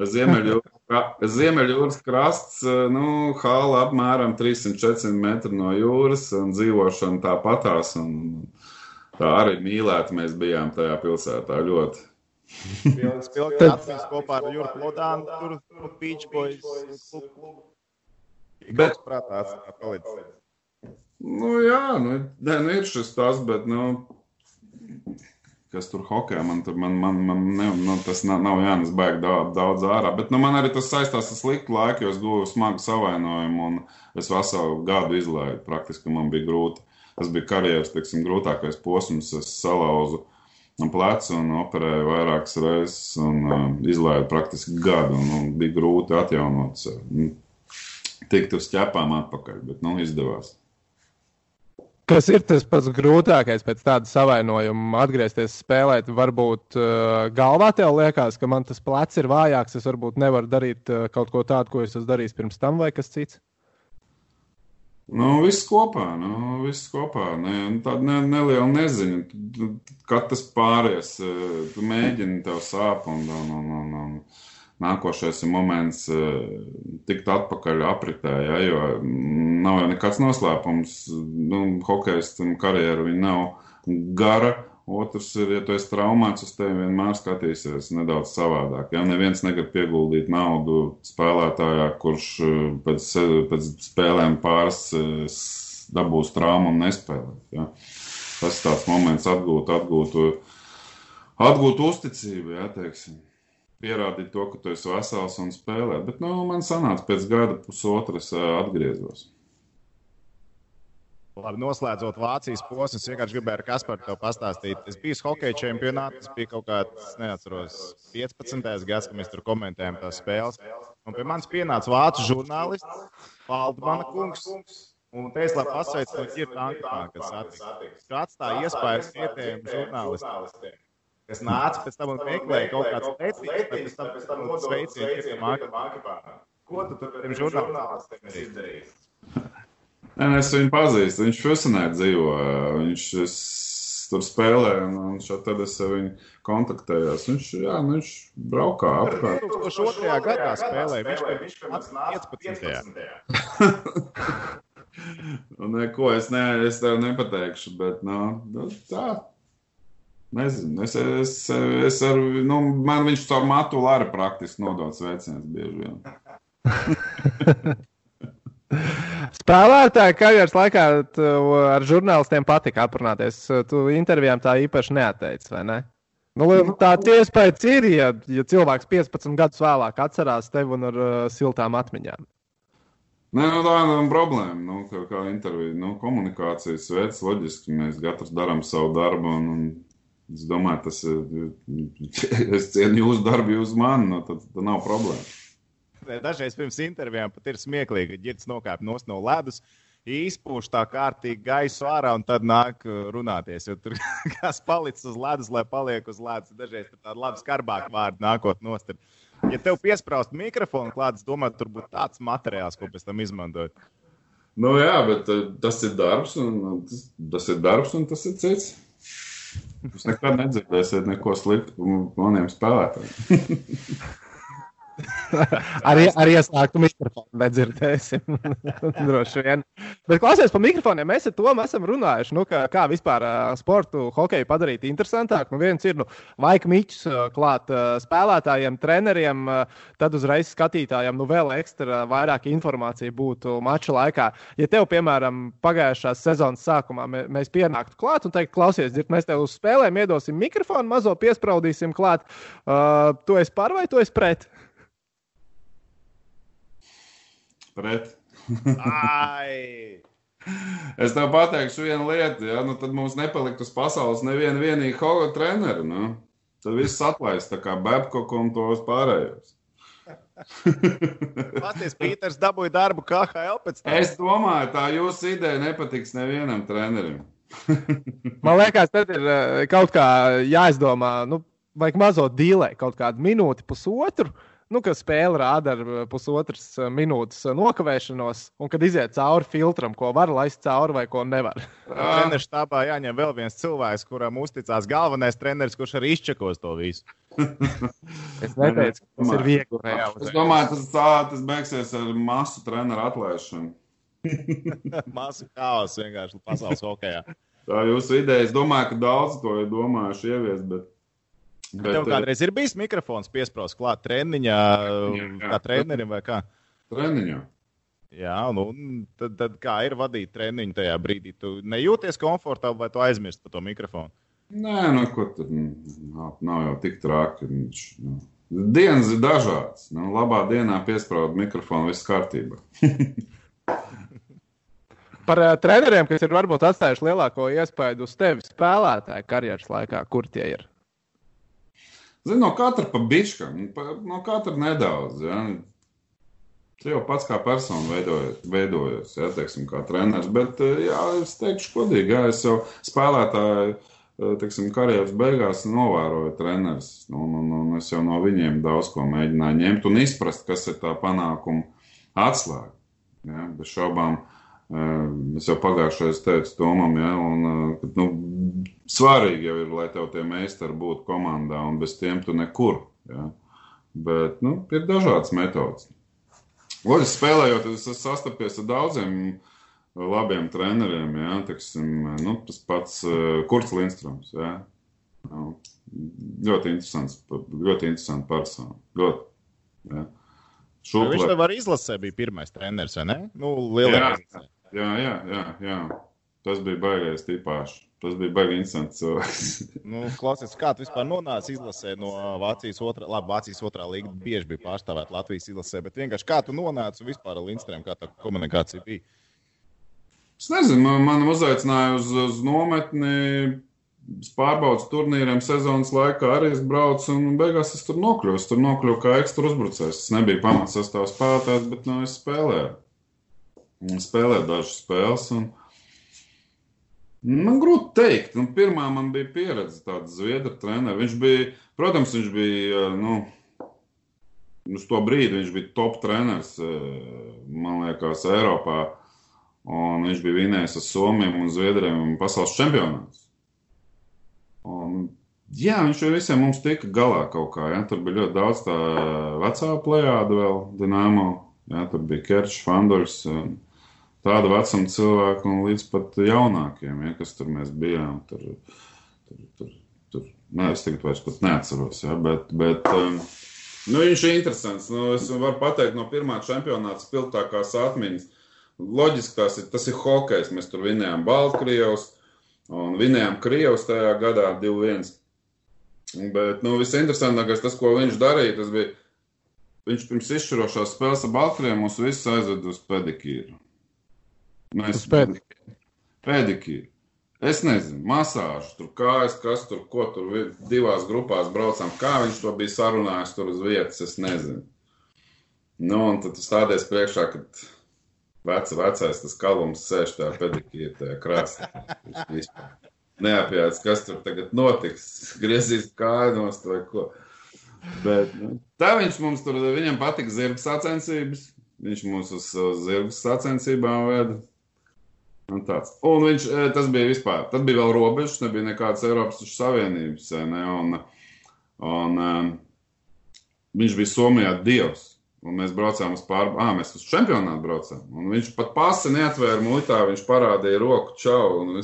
Ziemeļjūras, Ziemeļjūras krasts, nu, hala apmēram 300-400 metru no jūras un dzīvošana tāpatās. Un tā arī mīlēta mēs bijām tajā pilsētā ļoti. Spilgts kopā ar Jurku Lodānu, tur, tur Beach Boys klubu. Bet, prātā, tā palicis. Nu, jā, nu, ne, nu ir šis tas, bet, nu, kas tur hokeja. Man, tur, man, man, man ne, nu, tas nav, nav jānes baigi daudz, daudz ārā. Bet nu, man arī tas saistās ar sliktu laiku, jo es guvu smagu savainojumu un es veselu gadu izlaidu. Praktiski man bija grūti. Tas bija karjeras teiksim, grūtākais posms. Es salauzu plecu un operēju vairākas reizes un uh, izlaidu praktiski gadu. Un, un bija grūti atjaunot sevi. Tikt uz ķepām atpakaļ, bet nu, izdevās. Kas ir tas pats grūtākais pēc tāda savainojuma atgriezties spēlēt? Varbūt uh, galvā tev liekas, ka man tas plecs ir vājāks, es varbūt nevaru darīt uh, kaut ko tādu, ko es esmu darījis pirms tam, vai kas cits? Nu, viss kopā, nu, viss kopā. Ne, nu, tāda ne, neliela neziņa. Kad tas pāries, uh, tu mēģini, tev sāp un, un, un, un, un nākošais ir moments eh, tikt atpakaļ apritē, ja, jo nav jau nekāds noslēpums. Nu, Hokejistam karjeru viņa nav gara. Otrs ir, ja tu esi traumēts, uz tevi vienmēr skatīsies nedaudz savādāk. Ja neviens negrib ieguldīt naudu spēlētājā, kurš eh, pēc, pēc spēlēm pāris eh, dabūs traumu un nespēlē. Ja. Tas ir tāds moments atgūt, atgūt, atgūt uzticību, ja teiksim pierādīt to, ka tu esi vesels un spēlē. Bet nu, man sanāca pēc gada pusotras atgriezos. Labi, noslēdzot Vācijas posmu, es vienkārši gribēju ar Kasparu te pastāstīt. Es biju hokeja čempionātā, tas bija kaut kāds, neatceros, 15. gads, kad mēs tur komentējām tās spēles. Un pie manis pienāca vācu žurnālists Valdmana kungs. Un te es labi pasveicu no ģirta Ankepāna, kas attīstās. Kāds tā iespējas vietējiem žurnālistiem? Kas nāca pēc tam un meklēja kaut kādas bet pēc tam, veiciens ir mākslā. Ko tu tur tiem žurnālistiem izdarīji? Nē, es viņu pazīstu. Viņš Fusenē dzīvo. Viņš tur spēlē, un, un tad es ar viņu kontaktējos. Viņš, jā, nu, viņš braukā apkārt. 2002. gadā spēlēja. Viņš bija 15. Neko es, ne, es tev nepateikšu, bet nu, nu tā Nezinu, es, es, es ar, nu, man viņš caur matu arī praktiski nodod sveicienus bieži vien. Spēlētāji karjeras laikā ar žurnālistiem patika aprunāties. Tu intervijām tā īpaši neatteici, vai ne? Nu, tāds iespējas ir, ja, ja cilvēks 15 gadus vēlāk atcerās tevi un ar uh, siltām atmiņām. Nē, nu, tā nav problēma. Nu, kā, kā intervija, nu, komunikācijas veids, loģiski mēs katrs darām savu darbu. Un, un Es domāju, tas. Es cienu jūsu darbu, jūs mani, no nu, tad, tad nav problēma. Dažreiz pirms intervijām pat ir smieklīgi, ka ģērbs nokāp no ledus, izpūš tā kārtīgi gaisu ārā un tad nāk uh, runāties. Jo tur kas palicis uz ledus, lai paliek uz ledus. Dažreiz tāda laba skarbāka vārda nākot nost. Ja tev piesprāst mikrofonu klāts, domāju, tur būtu tāds materiāls, ko pēc tam izmantot. Nu jā, bet uh, tas ir darbs, un tas, tas ir darbs, un tas ir cits. Jūs nekad nedzirdēsiet neko sliktu par maniem spēlētājiem. ar, ar ieslēgtu mikrofonu nedzirdēsim. Droši vien. Bet klausies par mikrofoniem. Mēs ar to esam runājuši. Nu, kā, kā vispār sportu, hokeju padarīt interesantāku. Nu, viens ir nu, laika uh, klāt spēlētājiem, treneriem, tad uzreiz skatītājiem nu, vēl ekstra vairāk informācija būtu mača laikā. Ja tev, piemēram, pagājušās sezonas sākumā mē, mēs pienāktu klāt un teikt, klausies, dzird, mēs tev uz spēlēm iedosim mikrofonu, mazo piespraudīsim klāt, uh, tu esi par vai tu esi pret? Pret. es tev pateikšu vienu lietu, ja nu, tad mums nepalikt uz pasaules neviena vienīga hoga trenera. Nu. Tad viss atlaist tā kā Babkoku un tos pārējos. Pasties, Pīters dabūja darbu KHL pēc tam. Es domāju, tā jūsu ideja nepatiks nevienam trenerim. Man liekas, tad ir eh, kaut kā jāizdomā, nu, vajag mazo dīlē, kaut kādu minūti, pusotru. Nu, ka spēle rāda ar uh, pusotras uh, minūtes uh, nokavēšanos, un kad iziet cauri filtram, ko var laist cauri vai ko nevar. Treneris štābā jāņem vēl viens cilvēks, kuram uzticās galvenais treneris, kurš arī izčakos to visu. es neteicu, ka tas ir viegli. Es domāju, tas, tā, tas beigsies ar masu treneru atlaišanu. Masu haoss vienkārši pasaules hokeja. Tā ir jūsu ideja. Es domāju, ka daudz to ir domājuši ieviest. Bet... Bet, Tev kādreiz ir bijis mikrofons piesprāstīts klāt treniņā, jā, jā. kā trenerim vai kā? Treniņā. Jā, nu, tad, tad kā ir vadīt treniņu tajā brīdī? Tu nejūties komfortabli vai tu aizmirsti par to mikrofonu? Nē, nu, ko tur nav, nav jau tik traki. Viņš, nu. Dienas ir dažādas. Nu, labā dienā piesprāst mikrofonu, viss kārtībā. Par uh, treneriem, kas ir varbūt atstājuši lielāko iespaidu uz tevi spēlētāju karjeras laikā, kur tie ir? Zinu, no katra pa biškam, no katra nedaudz. Ja. Tu jau pats kā persona veidojies, veidojies ja, teiksim, kā treneris, bet jā, es teikšu, godīgi, jā, es jau spēlētāju teiksim, karjeras beigās novēroju trenerus, un, un, un es jau no viņiem daudz ko mēģināju ņemt un izprast, kas ir tā panākuma atslēga. Ja, bez šaubām, uh, Es jau pagājušajā teicu Tomam, ja, un, nu, svarīgi jau ir, lai tev tie meistari būtu komandā, un bez tiem tu nekur. Ja. Bet nu, ir dažādas metodas. Loģiski spēlējot, es esmu sastapies ar daudziem labiem treneriem. Ja, teksim, nu, tas pats Kurts Lindstroms. Ja. Nu, ļoti interesants, ļoti interesants persona. Ļoti, ja. Šuplē. Viņš tev arī izlasē bija pirmais treneris, vai ne? Nu, lielākais. Jā, jā, jā, jā. Tas bija baigais tipāšs. Tas bija baigi interesants cilvēks. nu, klausies, kā tu vispār nonāci izlasē no Vācijas otrā, labi, Vācijas otrā līga bieži bija pārstāvēta Latvijas izlasē, bet vienkārši kā tu nonāci vispār ar Lindstrēm, kā tā komunikācija bija? Es nezinu, man, man uzaicināja uz, uz nometni pārbaudas turnīriem sezonas laikā arī es braucu, un beigās es tur nokļuvu. Es tur nokļuvu kā ekstra uzbrucējs. Es nebiju pamats sastāvs spēlētājs, bet nu, es spēlēju spēlēt dažas spēles. Un... Man grūti pateikt, nu, pirmā man bija pieredze tāda zviedru treneris. Viņš bija, protams, viņš bija, nu, uz to brīdi viņš bija top treneris, man liekas, Eiropā. Un viņš bija vinējis ar Somiju un Zviedriem pasaules čempionāts. Un, jā, viņš jau visiem mums tika galā kaut kā. Ja? Tur bija ļoti daudz tā vecā plējāda vēl, Dienāmo. Ja? Tur bija Kerčs, Fandors. Un, tāda vecuma cilvēku un līdz pat jaunākiem, ja, kas tur mēs bijām. Tur, tur, tur, tur. Nē, es tagad vairs pat neatceros, ja, bet, bet um, nu, viņš ir interesants. Nu, es varu pateikt no pirmā čempionāta spilgtākās atmiņas. Loģiski tas ir, tas ir hokejs. Mēs tur vinējām Baltkrievus un vinējām Krievus tajā gadā 2-1. Bet nu, visinteresantākais tas, ko viņš darīja, tas bija, viņš pirms izšķirošās spēles ar Baltkrieviem mūs visus aizved uz pedikīru. Mēs pēdikīri. Pēdikīri. Es nezinu, masāžu, tur kājas, kas tur, ko tur divās grupās braucām. Kā viņš to bija sarunājis tur uz vietas, es nezinu. Nu, un tad stāties priekšā, kad veca, vecais tas kalums sēž tajā pedikīri, tajā krāsā. Neapjāts, kas tur tagad notiks, griezīs kājas vai ko. Bet, nu, tā viņš mums tur, viņam patika zirga sacensības. Viņš mūs uz, uz zirga sacensībām veda. Un, tāds. un viņš, e, tas bija vispār, tad bija vēl robežas, nebija nekādas Eiropas Savienības. Ne, un, un, um, viņš bija Somijā dievs. Un mēs braucām uz pāri, ah, mēs uz čempionātu braucām. Un viņš pat pasi neatvēra muitā, viņš parādīja roku čau.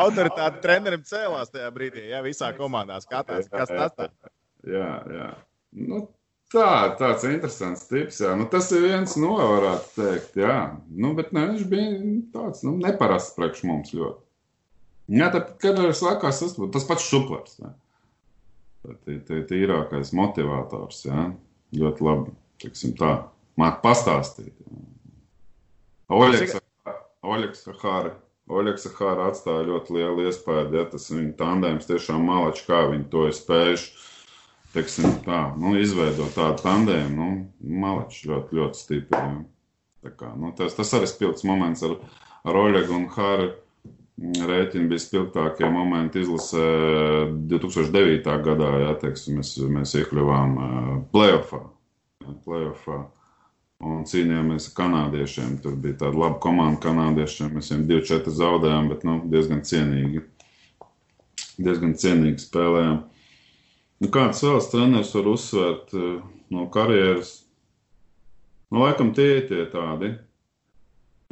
Autoritāte trenerim cēlās tajā brīdī, ja visā komandā skatās, kas tas ir. Jā, jā. Nu, Tā, tāds interesants tips. Jā. Nu, tas ir viens no, varētu teikt, jā. Nu, bet ne, viņš bija tāds nu, neparasts priekš mums ļoti. Jā, tad, kad es laikās, tas, tas pats šuplers. Tā ir tīrākais motivators. Jā. Ļoti labi, teiksim tā, māk pastāstīt. Oļeks, Oļeks Hāri. Oļeks Hāri atstāja ļoti lielu iespēju, ja tas viņa tandēms tiešām malači, kā viņi to ir spējuši teiksim, tā, nu, izveidot tādu tandēmu, nu, malači ļoti, ļoti stipri. Ja. Tā kā, nu, tas, tas arī spilgts moments ar, ar Oļegu un Hāru. rēķini bija spilgtākie momenti izlasē 2009. gadā, jā, teiksim, mēs, mēs iekļuvām playoffā. playoffā un cīnījāmies ar kanādiešiem. Tur bija tāda laba komanda kanādiešiem. Mēs viņiem 2-4 zaudējām, bet nu, diezgan cienīgi. Diezgan cienīgi spēlējām. Nu, kāds vēl treneris var uzsvērt no karjeras? Nu, laikam tie ir tie tādi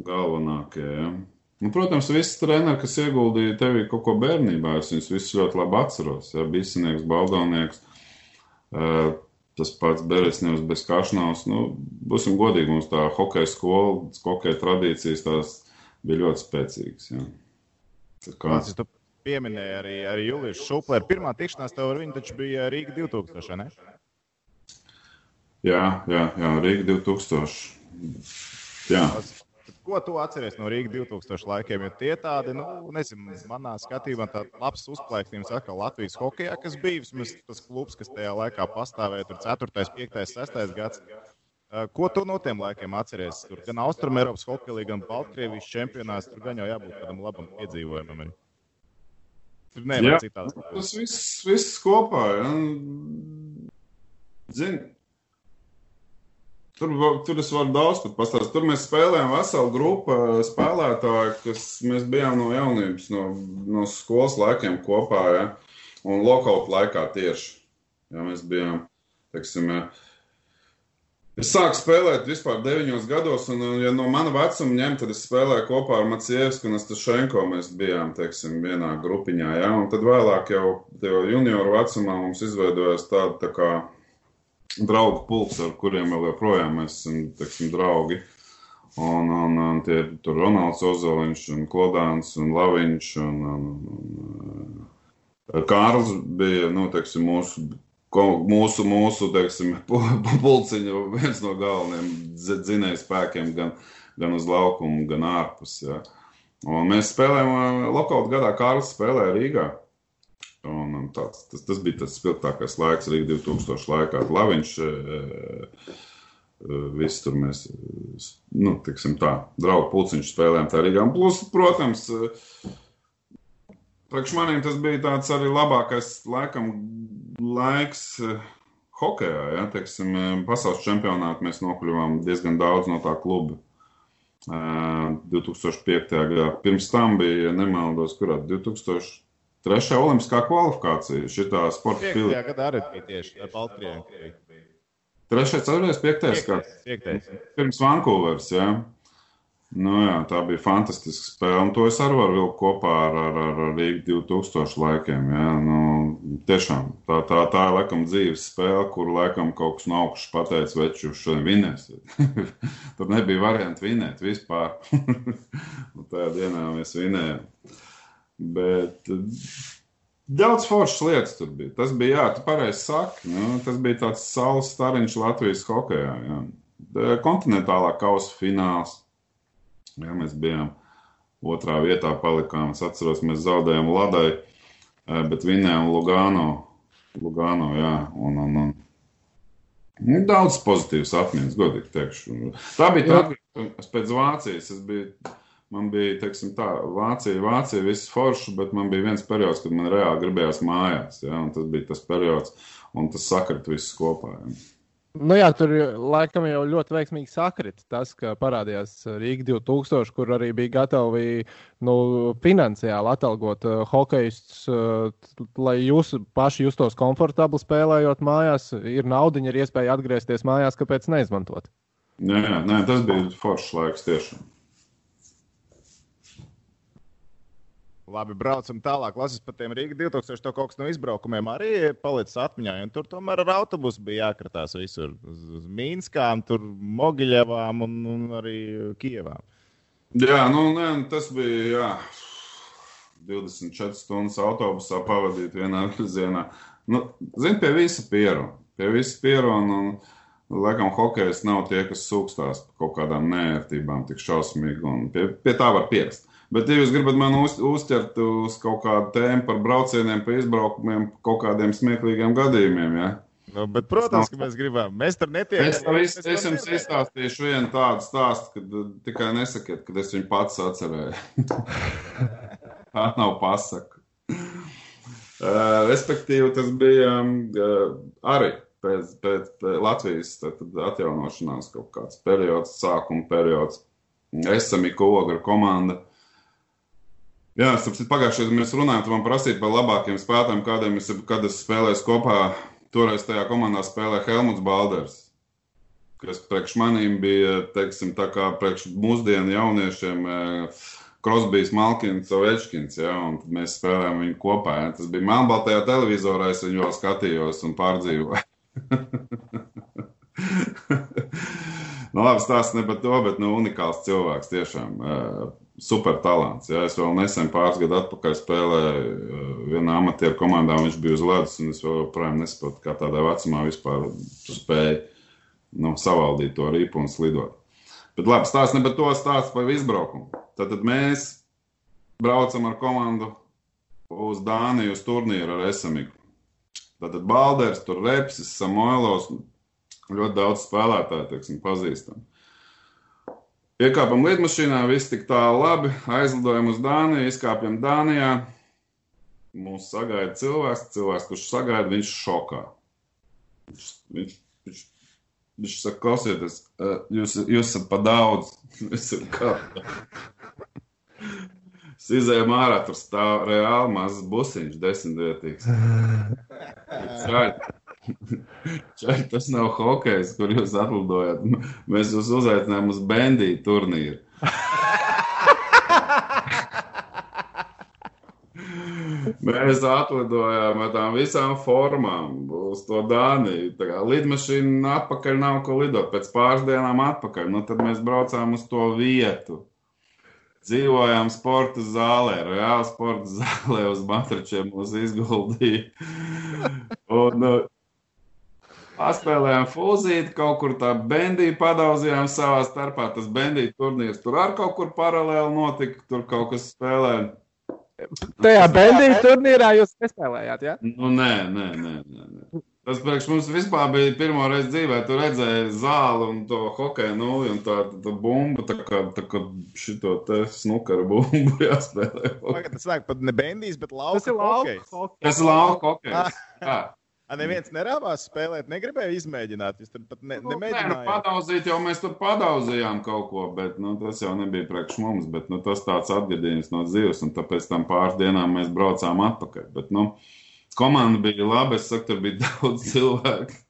galvenākie. Ja? Nu, protams, visi treneri, kas ieguldīja tevī kaut ko bērnībā, es viņus visus ļoti labi atceros. Ja? Bisinieks, Baldonieks, uh, tas pats Beresņevs bez Kašnaus. Nu, būsim godīgi, mums tā hokeja skola, hokeja tradīcijas tās bija ļoti spēcīgas. Ja? Kā... Tu pieminēji arī, arī Juliju Šuplēru. Pirmā tikšanās tev ar viņu taču bija Rīga 2000, ne? Jā, jā, jā Rīga 2000. Jā. Ko tu atceries no Rīgas 2000 laikiem? Jo tie tādi, nu, nezinu, manā skatījumā tāds labs uzplaiksnījums atkal Latvijas hokeja, kas bija vismaz tas klubs, kas tajā laikā pastāvēja, tur 4., 5., 6. gads. Ko tu no tiem laikiem atceries? Tur gan Austrumēropas hokeja gan Baltkrievijas čempionāts, tur gan jau jābūt tādam labam piedzīvojumam. Tur nevar citādi. Tas viss, viss kopā. Ja? Zini, Tur, tur es varu daudz pat pastāstīt. Tur mēs spēlējām veselu grupu spēlētāju, kas mēs bijām no jaunības, no, no skolas laikiem kopā. Ja? Un lokāla laikā tieši. Ja mēs bijām, teiksim, ja. Es sāku spēlēt vispār 9 gados, un, ja no mana vecuma ņemt, tad es spēlēju kopā ar Macievsku un Stašenko. Mēs bijām, teiksim, vienā grupiņā, ja, un tad vēlāk jau, jau junioru vecumā mums izveidojās tāda tā kā draugu pulks, ar kuriem vēl joprojām mēs esam teksim, draugi. Un, un, un tie tur Ronalds Ozoliņš, un Klodāns, un Laviņš, un, un, un Kārls bija, nu, teiksim, mūsu, mūsu, mūsu, teiksim, pulciņu viens no galvenajiem dzinēju spēkiem gan, gan uz laukumu, gan ārpus, ja. Un mēs spēlējām, lokāli gadā Kārls spēlēja Rīgā. Un, tāds, tas, tas bija tas spilgtākais laiks arī 2000 laikā. Laviņš, e, e, viss tur mēs, nu, tiksim tā, draugu pulciņš spēlējām tā Rīgā. Un plus, protams, priekš maniem tas bija tāds arī labākais, laikam, laiks hokejā, ja, teiksim, pasaules čempionātā mēs nokļuvām diezgan daudz no tā kluba. 2005. gadā. Pirms tam bija, nemaldos, kurā 2000. Trešā olimpiskā kvalifikācija šitā sporta pilsētā. Jā, gadā arī bija tieši ar Baltkrieviju. Trešais, ceturtais, piektais gads. Piektais. Pirms Vankūveras, jā. Nu, jā, tā bija fantastiska spēle. Un to es arī varu vilkt kopā ar, ar, ar Rīgas 2000 laikiem. Jā. Nu, tiešām tā, tā, tā ir laikam dzīves spēle, kur laikam kaut kas no augšas pateicis, jūs šodien vinēsiet. Tur nebija variantu vinēt vispār. tajā dienā mēs vinējām. Bet daudz foršas lietas tur bija. Tas bija, jā, tu pareizi saki, nu, tas bija tāds saules stariņš Latvijas hokejā. Jā. Kontinentālā kausa fināls. Jā, mēs bijām otrā vietā, palikām. Es atceros, mēs zaudējām Ladai, eh, bet vinējām Lugano. Lugano, jā, un, un, un. Nu, daudz pozitīvas atmiņas, godīgi teikšu. Tā bija tā, ka pēc Vācijas es biju Man bija, teiksim, tā, Vācija, Vācija, viss forši, bet man bija viens periods, kad man reāli gribējās mājās. Ja, tas bija tas periods, un tas sakrit viss kopā. Ja. Nu jā, tur laikam jau ļoti veiksmīgi sakrita tas, ka parādījās Rīga 2000, kur arī bija gatavi nu, finansiāli atalgot uh, hokejistus, uh, lai jūs paši justos komfortabli spēlējot mājās. Ir nauda, ir iespēja atgriezties mājās, kāpēc neizmantot. Jā, jā nē, tas bija foršs laiks tiešām. Labi, braucam tālāk. Lasis par tiem Rīgas 2000 kaut kas no izbraukumiem arī palicis atmiņā. Tur tomēr ar autobusu bija jākratās visur. Uz, Mīnskām, tur Mogiļevām un, un arī Kievām. Jā, nu, nē, tas bija jā, 24 stundas autobusā pavadīt vienā virzienā. Nu, Zini, pie visa pieruna. Pie visa pieruna. Un, Laikam, hokejs nav tie, kas sūkstās par kaut kādām nērtībām, tik šausmīgi. Pie, pie tā var pierast. Bet, ja jūs gribat man uz, uzķert uz kaut kādu tēmu par braucieniem, par izbraukumiem, kaut kādiem smieklīgiem gadījumiem, ja? Nu, bet, protams, ka mēs gribam. Mēs tur netiekam. Es, es, es jums izstāstīšu vienu tādu stāstu, kad tikai nesakiet, kad es viņu pats atcerēju. tā nav pasaka. Uh, respektīvi, tas bija uh, arī pēc, pēc, pēc Latvijas atjaunošanās kaut kāds periods, sākuma periods. Esam Ikogra komanda. Jā, sapratu, pagājušajā gadā mēs runājām, tu man prasīji par labākiem spēlētājiem, kādiem es, kad es spēlēju kopā. Toreiz tajā komandā spēlēja Helmuts Balders, kas priekš manīm bija, teiksim, tā kā priekš mūsdienu jauniešiem. Krosbijs, Malkins, Ovečkins, ja, un mēs spēlējām viņu kopā. Ja. Tas bija melnbaltajā televizorā, es viņu vēl skatījos un pārdzīvoju. nu, labi, stāsts ne par to, bet nu, unikāls cilvēks tiešām. Uh, super talants. Ja? Es vēl nesen pāris gadu atpakaļ spēlēju vienā amatieru komandā, viņš bija uz ledus, un es joprojām nesaprotu, kā tādā vecumā vispār spēja nu, savaldīt to ripu un slidot. Bet labi, stāsts ne par to, stāsts par izbraukumu. Tad, tad mēs braucam ar komandu uz Dāniju, uz turnīru ar Esamiku. Tātad Balders, tur Repsis, Samoilovs, ļoti daudz spēlētāju, teiksim, pazīstam. Iekāpam lidmašīnā, viss tik tālu labi, aizlidojam uz Dāniju, izkāpjam Dānijā. Mūs sagaida cilvēks, cilvēks, kurš sagaida, viņš šokā. Viņš, viņš, viņš, viņš saka, klausieties, jūs, jūs esat pa daudz. Es izēju ārā, tur stāv reāli mazs busiņš, desmitvietīgs. Čai, tas nav hokejs, kur jūs atlidojat. Mēs jūs uzaicinājām uz bendīju turnīru. Mēs atlidojām ar tām visām formām uz to Dāniju. Tā kā lidmašīna atpakaļ nav ko lidot. Pēc pāris dienām atpakaļ. Nu, tad mēs braucām uz to vietu dzīvojām sporta zālē, reāli sporta zālē uz matračiem mūs izguldīja. Un uh, paspēlējām fūzīti, kaut kur tā bendīja padauzījām savā starpā. Tas bendīja turnīrs tur ar kaut kur paralēli notika, tur kaut kas spēlēja. Tajā bendīja turnīrā jūs nespēlējāt, jā? Ja? Nu, nē, nē, nē. nē, nē. Tas priekš mums vispār bija pirmo reizi dzīvē. Tur redzēja zāli un to hokeju nulli un tā, tā bumba, tā kā, tā kā šito te snukaru bumbu jāspēlē. Tagad tas nāk pat ne bendīs, bet lauka Tas ir hokejs. lauka. Tas ir lauka hokejs. Jā. Neviens nerāvās spēlēt, negribēja izmēģināt. Jūs tur pat ne, Nu, nē, nu, padauzīt, jau mēs tur padauzījām kaut ko, bet nu, tas jau nebija priekš mums. Bet, nu, tas tāds atgadījums no dzīves, un tāpēc tam pāris dienām mēs braucām atpakaļ. Bet, nu, komanda bija laba, es saku, tur bija daudz cilvēku.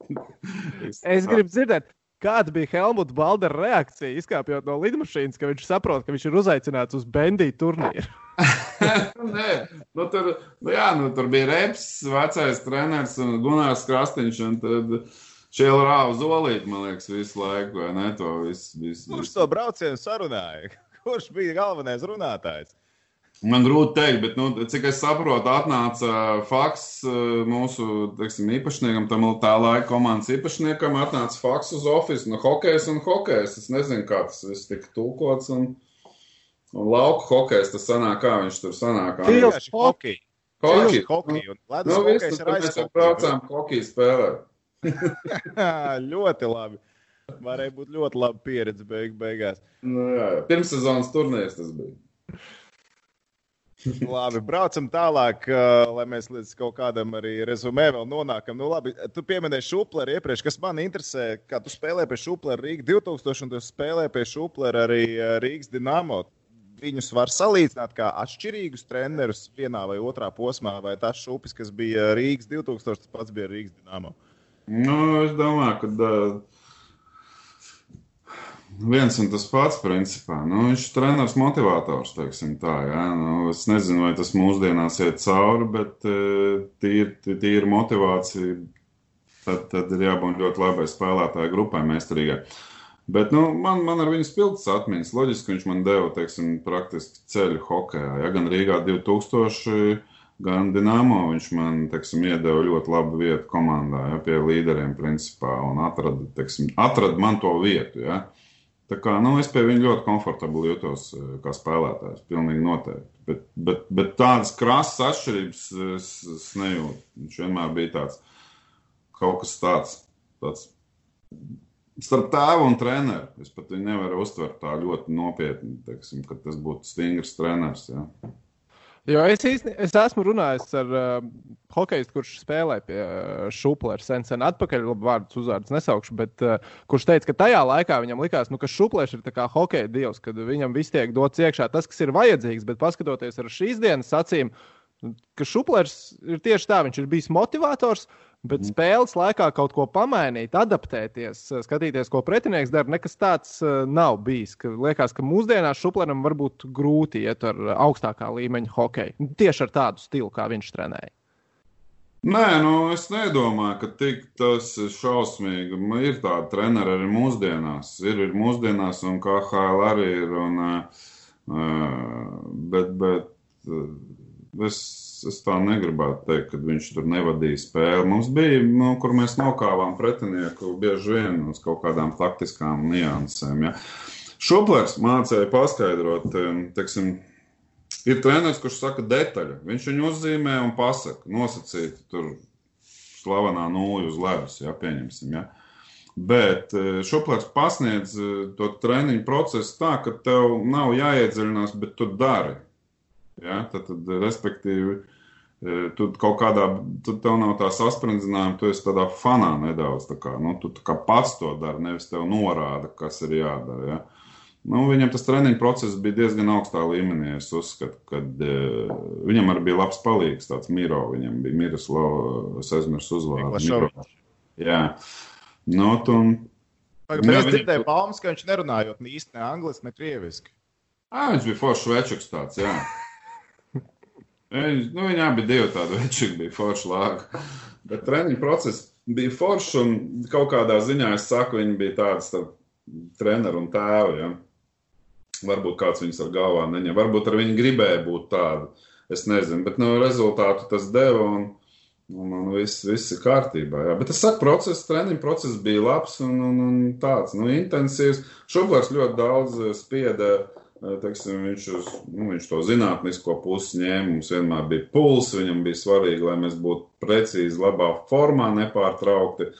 Es gribu dzirdēt, kāda bija Helmuta Baldera reakcija, izkāpjot no lidmašīnas, ka viņš saprot, ka viņš ir uzaicināts uz bendīju turnīru. Nē, nu, tur, nu, jā, nu, tur bija Reps, vecais treneris un Gunārs Krastīņš. Un tad šie rāva zolīti, man liekas, visu laiku, vai ne? To visu, visu, Kurš visu. to braucienu sarunāja? Kurš bija galvenais runātājs? Man grūti pateikt, bet, nu, cik es saprotu, atnāca faks eh, mūsu teiksim, īpašniekam, tam tā laika komandas īpašniekam, atnāca faks uz oficiālu, no hokeja un hokeja. Es nezinu, kā tas viss tika tulkots. Un lauka hokeja tas sanāk, kā viņš tur sanāk. Tieši hockey. Un ledus Nu, viss, hokejs tad ir mēs jau braucām hokeju spēlēt. ļoti labi. Varēja būt ļoti laba pieredze beig beigās. Nu, jā, jā. Pirmssezonas turnīrs tas bija. Labi, braucam tālāk, uh, lai mēs līdz kaut kādam arī rezumē vēl nonākam. Nu, labi, tu pieminēji Šupleri iepriekš, kas man interesē, kā tu spēlēji pie Šuplera Rīgas 2000 un tu spēlēji pie Šuplera arī uh, Rīgas Dinamo. Viņus var salīdzināt kā atšķirīgus trenerus vienā vai otrā posmā, vai tas šūpis, kas bija Rīgas 2000, tas pats bija Rīgas Dinamo. Nu, es domāju, ka uh, viens un tas pats, principā. Nu, viņš ir treneris, motivators, teiksim tā. Ja? Nu, es nezinu, vai tas mūsdienās iet cauri, bet uh, tīri tīr motivācija. Tad, tad ir jābūt ļoti labai spēlētāju grupai, meistarīgai. Bet nu, man, man ar viņu spilgts atmiņas. Loģiski, viņš man deva teiksim, praktiski ceļu hokeja. Ja? Gan Rīgā 2000, gan Dienāmo viņš man teiksim, iedeva ļoti labu vietu komandā, ja? pie līderiem, principā, un atrada, teiksim, atrada man to vietu. Ja? Tā kā, nu, es pie viņa ļoti komfortabli jūtos eh, kā spēlētājs. Pilnīgi noteikti. Bet, bet, bet tādas krasas atšķirības es, es nejūtu. Viņš vienmēr bija tāds kaut kas tāds. tāds starp tēvu un treneru. Es pat viņu nevaru uztvert tā ļoti nopietni, teiksim, ka tas būtu stingrs treneris. Ja. Jo es, īsti, es esmu runājis ar uh, hokeistu, kurš spēlē pie uh, Šuplera sen, sen atpakaļ, labi, vārdus uzvārdus nesaukšu, bet uh, kurš teica, ka tajā laikā viņam likās, nu, ka Šuplers ir kā hokeja dievs, kad viņam viss tiek dots iekšā tas, kas ir vajadzīgs, bet paskatoties ar šīs dienas acīm, ka Šuplers ir tieši tā, viņš ir bijis motivators. Uh, Bet mm. spēles laikā kaut ko pamainīt, adaptēties, skatīties, ko pretinieks dara, nekas tāds uh, nav bijis. Ka liekas, ka mūsdienās Šupleram var būt grūti iet ar augstākā līmeņa hokeju. Tieši ar tādu stilu, kā viņš trenēja. Nē, nu, es nedomāju, ka tik tas ir šausmīgi. Ir tāda trenera arī mūsdienās. Ir, ir mūsdienās, un KHL arī ir. Un, uh, bet, bet uh, es es tā negribētu teikt, ka viņš tur nevadīja spēli. Mums bija, nu, kur mēs nokāvām pretinieku bieži vien uz kaut kādām taktiskām niansēm. Ja. Šuplers mācīja paskaidrot, teiksim, ir treneris, kurš saka detaļu. Viņš viņu uzzīmē un pasaka, nosacīt tur slavenā nūja uz ledus, ja pieņemsim. Ja. Bet e, Šuplers pasniedz e, to treniņu procesu tā, ka tev nav jāiedziļinās, bet tu dari. Ja? Tad, tad, respektīvi, tu kaut kādā, tu tev nav tā sasprindzinājuma, tu esi tādā fanā nedaudz. Tā kā, nu, tu kā pats to dari, nevis tev norāda, kas ir jādara. Ja? Nu, viņam tas treniņu process bija diezgan augstā līmenī. Es uzskatu, ka uh, viņam arī bija labs palīgs, tāds Miro. Viņam bija Miroslavs, es aizmirsu uzvārdu. Jā, nu, tu. Pagaid, jā, es dzirdēju baumas, ka viņš nerunājot ne īsti ne angliski, ne krieviski. Ā, viņš bija foršs večuks tāds, jā. Viņi, nu, viņi abi bija tādi veči, bija forši lāga. Bet treniņu process bija foršs un kaut kādā ziņā es saku, viņi bija tādi starp treneru un tēvu. Ja? Varbūt kāds viņus ar galvā neņem, varbūt ar viņu gribēja būt tādu. Es nezinu, bet nu, rezultātu tas deva un, un, un viss, viss ir kārtībā. Jā. Bet es saku, process, treniņu process bija labs un, un, un tāds nu, intensīvs. Šobrīd ļoti daudz spieda teiksim, viņš, uz, nu, viņš to zinātnisko pusi ņēma. Mums vienmēr bija puls, viņam bija svarīgi, lai mēs būtu precīzi, labā formā, nepārtraukti.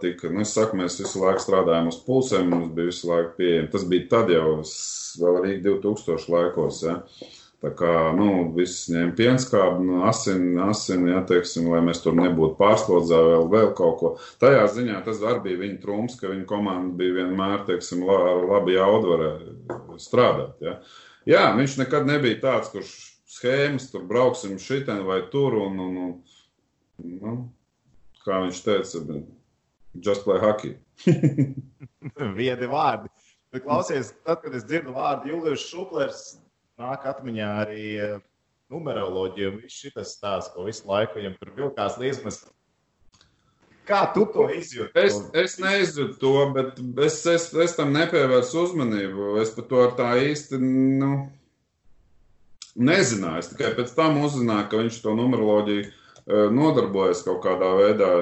Tika, nu, es saku, mēs visu laiku strādājām uz pulsiem, mums bija visu laiku pieejami. Tas bija tad jau, vēl arī 2000 laikos. Ja. Tā kā, nu, viss ņēma pienskābi, nu, asini, asini, ja, teiksim, lai mēs tur nebūtu pārslodzā vēl, vēl kaut ko. Tajā ziņā tas arī bija viņa trūms, ka viņa komanda bija vienmēr, teiksim, la, ar labu jaudu varēja strādāt, ja. Jā, viņš nekad nebija tāds, kurš schēmas, tur brauksim šitien vai tur, un, un, un nu, kā viņš teica, just play hockey. Viedi vārdi. Bet klausies, tad, kad es dzirdu vārdu Julius Šuplers, nāk atmiņā arī eh, numeroloģija un viss šis stāsts, ko visu laiku viņam tur vilkās līdzi. Kā tu to izjūti? Es, es neizjūtu to, bet es, es, es tam nepievērsu uzmanību. Es par to tā īsti nu, nezināju. Es tikai pēc tam uzzināju, ka viņš to numeroloģiju uh, nodarbojas kaut kādā veidā.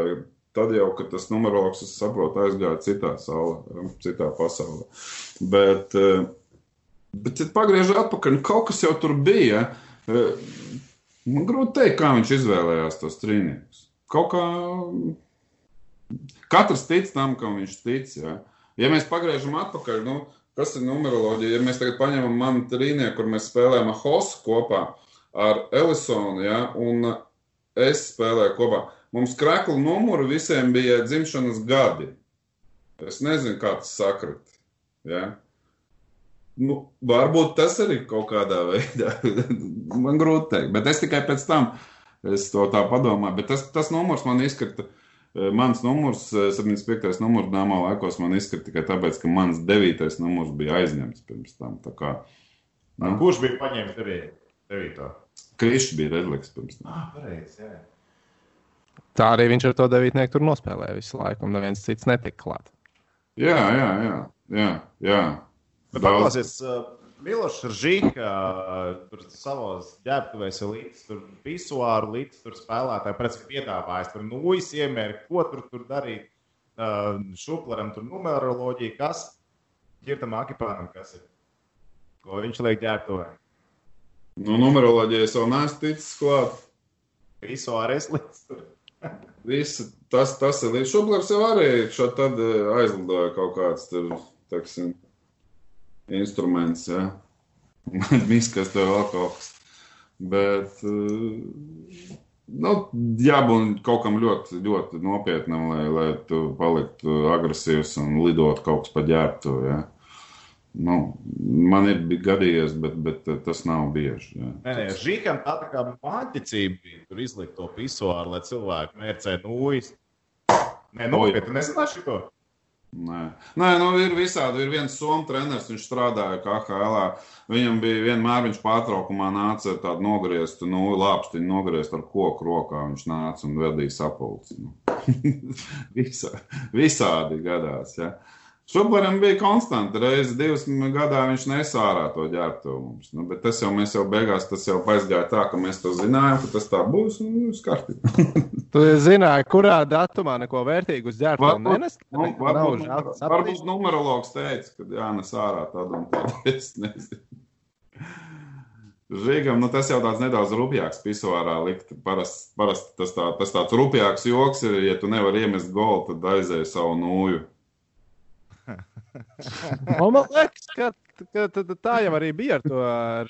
Tad jau, kad tas numerologs, es saprotu, aizgāja citā saulē, citā pasaulē. Bet, uh, Bet, ja pagriežot atpakaļ, nu, kaut kas jau tur bija. Man grūti pateikt, kā viņš izvēlējās tos trīniekus. Kaut kā katrs tic tam, kam viņš tic. Ja, ja mēs pagriežam atpakaļ, nu, kas ir numeroloģija? Ja mēs tagad paņemam manu trīnieku, kur mēs spēlējam Hosu kopā ar Elisonu, ja, un es spēlēju kopā, mums kreklu numuru visiem bija dzimšanas gadi. Es nezinu, kā tas sakrit. Ja? Nu, varbūt tas arī kaut kādā veidā. man grūti pateikt, bet es tikai pēc tam to tā padomāju. Bet tas, tas numurs man izkrita. Eh, mans numurs, 75. Eh, numurs dāmā laikos, man izkrita tikai tāpēc, ka mans 9. numurs bija aizņemts pirms tam. Kā, nu. Kurš bija paņēmis 9. Krišs bija Redliks pirms tam. Ah, pareiz, jā. Tā arī viņš ar to devītnieku tur nospēlēja visu laiku, un neviens cits netika klāt. Jā, jā, jā. jā, jā. Bet paklāsies, uh, Milošs Žīka, uh, tur savos ģērbtuvēs ir līdz tur visuāru, līdz tur spēlētāji, pēc piedāvājas, tur nūjas iemēri, ko tur, tur darīt, šupleram, tur numeroloģija, kas ķirtam akipānam, kas ir, ko viņš liek ģērbtuvē. Nu, numeroloģija es vēl neesmu ticis klāt. Visuāri es līdz tur. Visi, tas, tas ir līdz šuplers jau arī šad tad aizlidoja kaut kāds tur, teksim, instruments, ja. Miskas tev vēl kaut kas. Bet, uh, nu, jābūt kaut kam ļoti, ļoti nopietnam, lai, lai tu paliktu agresīvs un lidot kaut kas pa ģērbtu. Ja? Nu, man ir gadījies, bet, bet tas nav bieži. Jā. Nē, nē, Žīkam tā, kā māksliniecība bija tur izlikt to pisoāru, lai cilvēki mērcē nūjas. Nē, nopietni, nezināšu to. Nē, Nē nu, ir visādi. Ir viens somu treneris, viņš strādāja KHL. Viņam bija vienmēr, viņš pārtraukumā nāca ar tādu nogrieztu, nu, lāpstiņu nogriezt ar koku rokā. Viņš nāca un vedīja sapulci. Nu. Visā, visādi gadās. Ja. Šubleram bija konstanta. Reizi divas gadā viņš nesārā to ģērbtu mums. Nu, bet tas jau mēs jau beigās, tas jau aizgāja tā, ka mēs to zinājām, ka tas tā būs. Nu, skarti. tu zināji, kurā datumā neko vērtīgu uz ģērbtu varbūt, nenest? Nu, varbūt, varbūt, varbūt numerologs teica, ka jānes ārā tad un tad. Es nezinu. Žīgam, nu, tas jau tāds nedaudz rupjāks pisovārā likt. Parasti parast tas, tā, tas tāds rupjāks joks ir, ja tu nevari iemest golu, tad aizēj savu nūju. Man liekas, ka, ka, ka tā jau arī bija ar to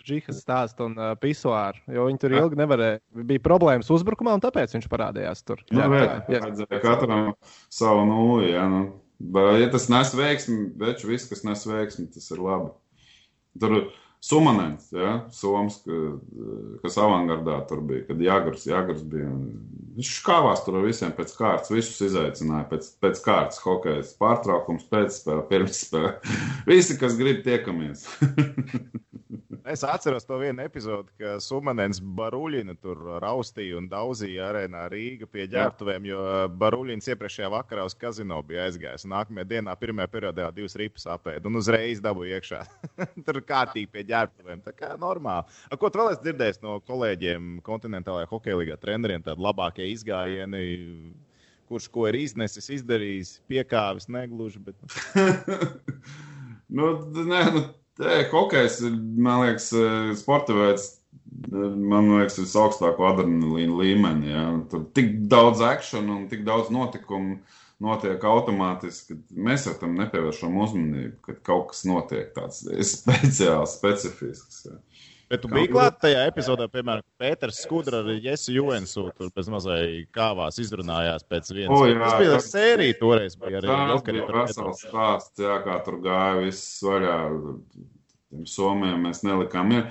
Džihas stāstu un uh, pisuāru. Jo viņi tur ilgi nevarēja. Bija problēmas uzbrukumā, un tāpēc viņš parādījās tur. Jā, jā, jā. jā. Katram savu nulli. Ja, nu. ja tas nes veiksmi, bet viss, kas nes veiksmi, tas ir labi. Tur Sumanens, ja, Soms, ka, kas avangardā tur bija, kad Jāgars, Jāgars bija. Viņš škāvās tur ar visiem pēc kārtas, visus izaicināja pēc, pēc kārtas hokejas pārtraukums, pēcspēle, pirmspēle. Visi, kas grib, tiekamies. Es atceros to vienu epizodi, ka Sumanens Baruļina tur raustīja un daudzīja arēnā Rīga pie ģērbtuvēm, jo Baruļins iepriekšējā vakarā uz kazino bija aizgājis. Nākamajā dienā, pirmajā periodā, divas ripas apēda un uzreiz dabūja iekšā. tur kārtīgi pie ģērbtuvēm. Tā kā normāli. A, ko tu vēl esi dzirdējis no kolēģiem kontinentālajā hokeja līgā treneriem? Tādi labākie izgājieni kurš ko ir iznesis, izdarījis, piekāvis, negluži. Bet... nu, nē, nu, Tē, hokejs ir, man liekas, eh, sporta veids, eh, man liekas, visaugstāko adrenalīnu līmeni. Ja? Tur tik daudz akciju un tik daudz notikumu notiek automātiski, ka mēs tam nepievēršam uzmanību, kad kaut kas notiek tāds speciāls, specifisks. Ja? Bet tu biji klāt tajā epizodē, piemēram, Pēters Skudra ar Jesu Juensu tur bez mazai kāvās izrunājās pēc vienas. O, jā, tas bija tā sērija toreiz. Bija arī tas bija vesels stāsts, jā, kā tur gāja viss vaļā. Tiem somiem mēs nelikām. Ja.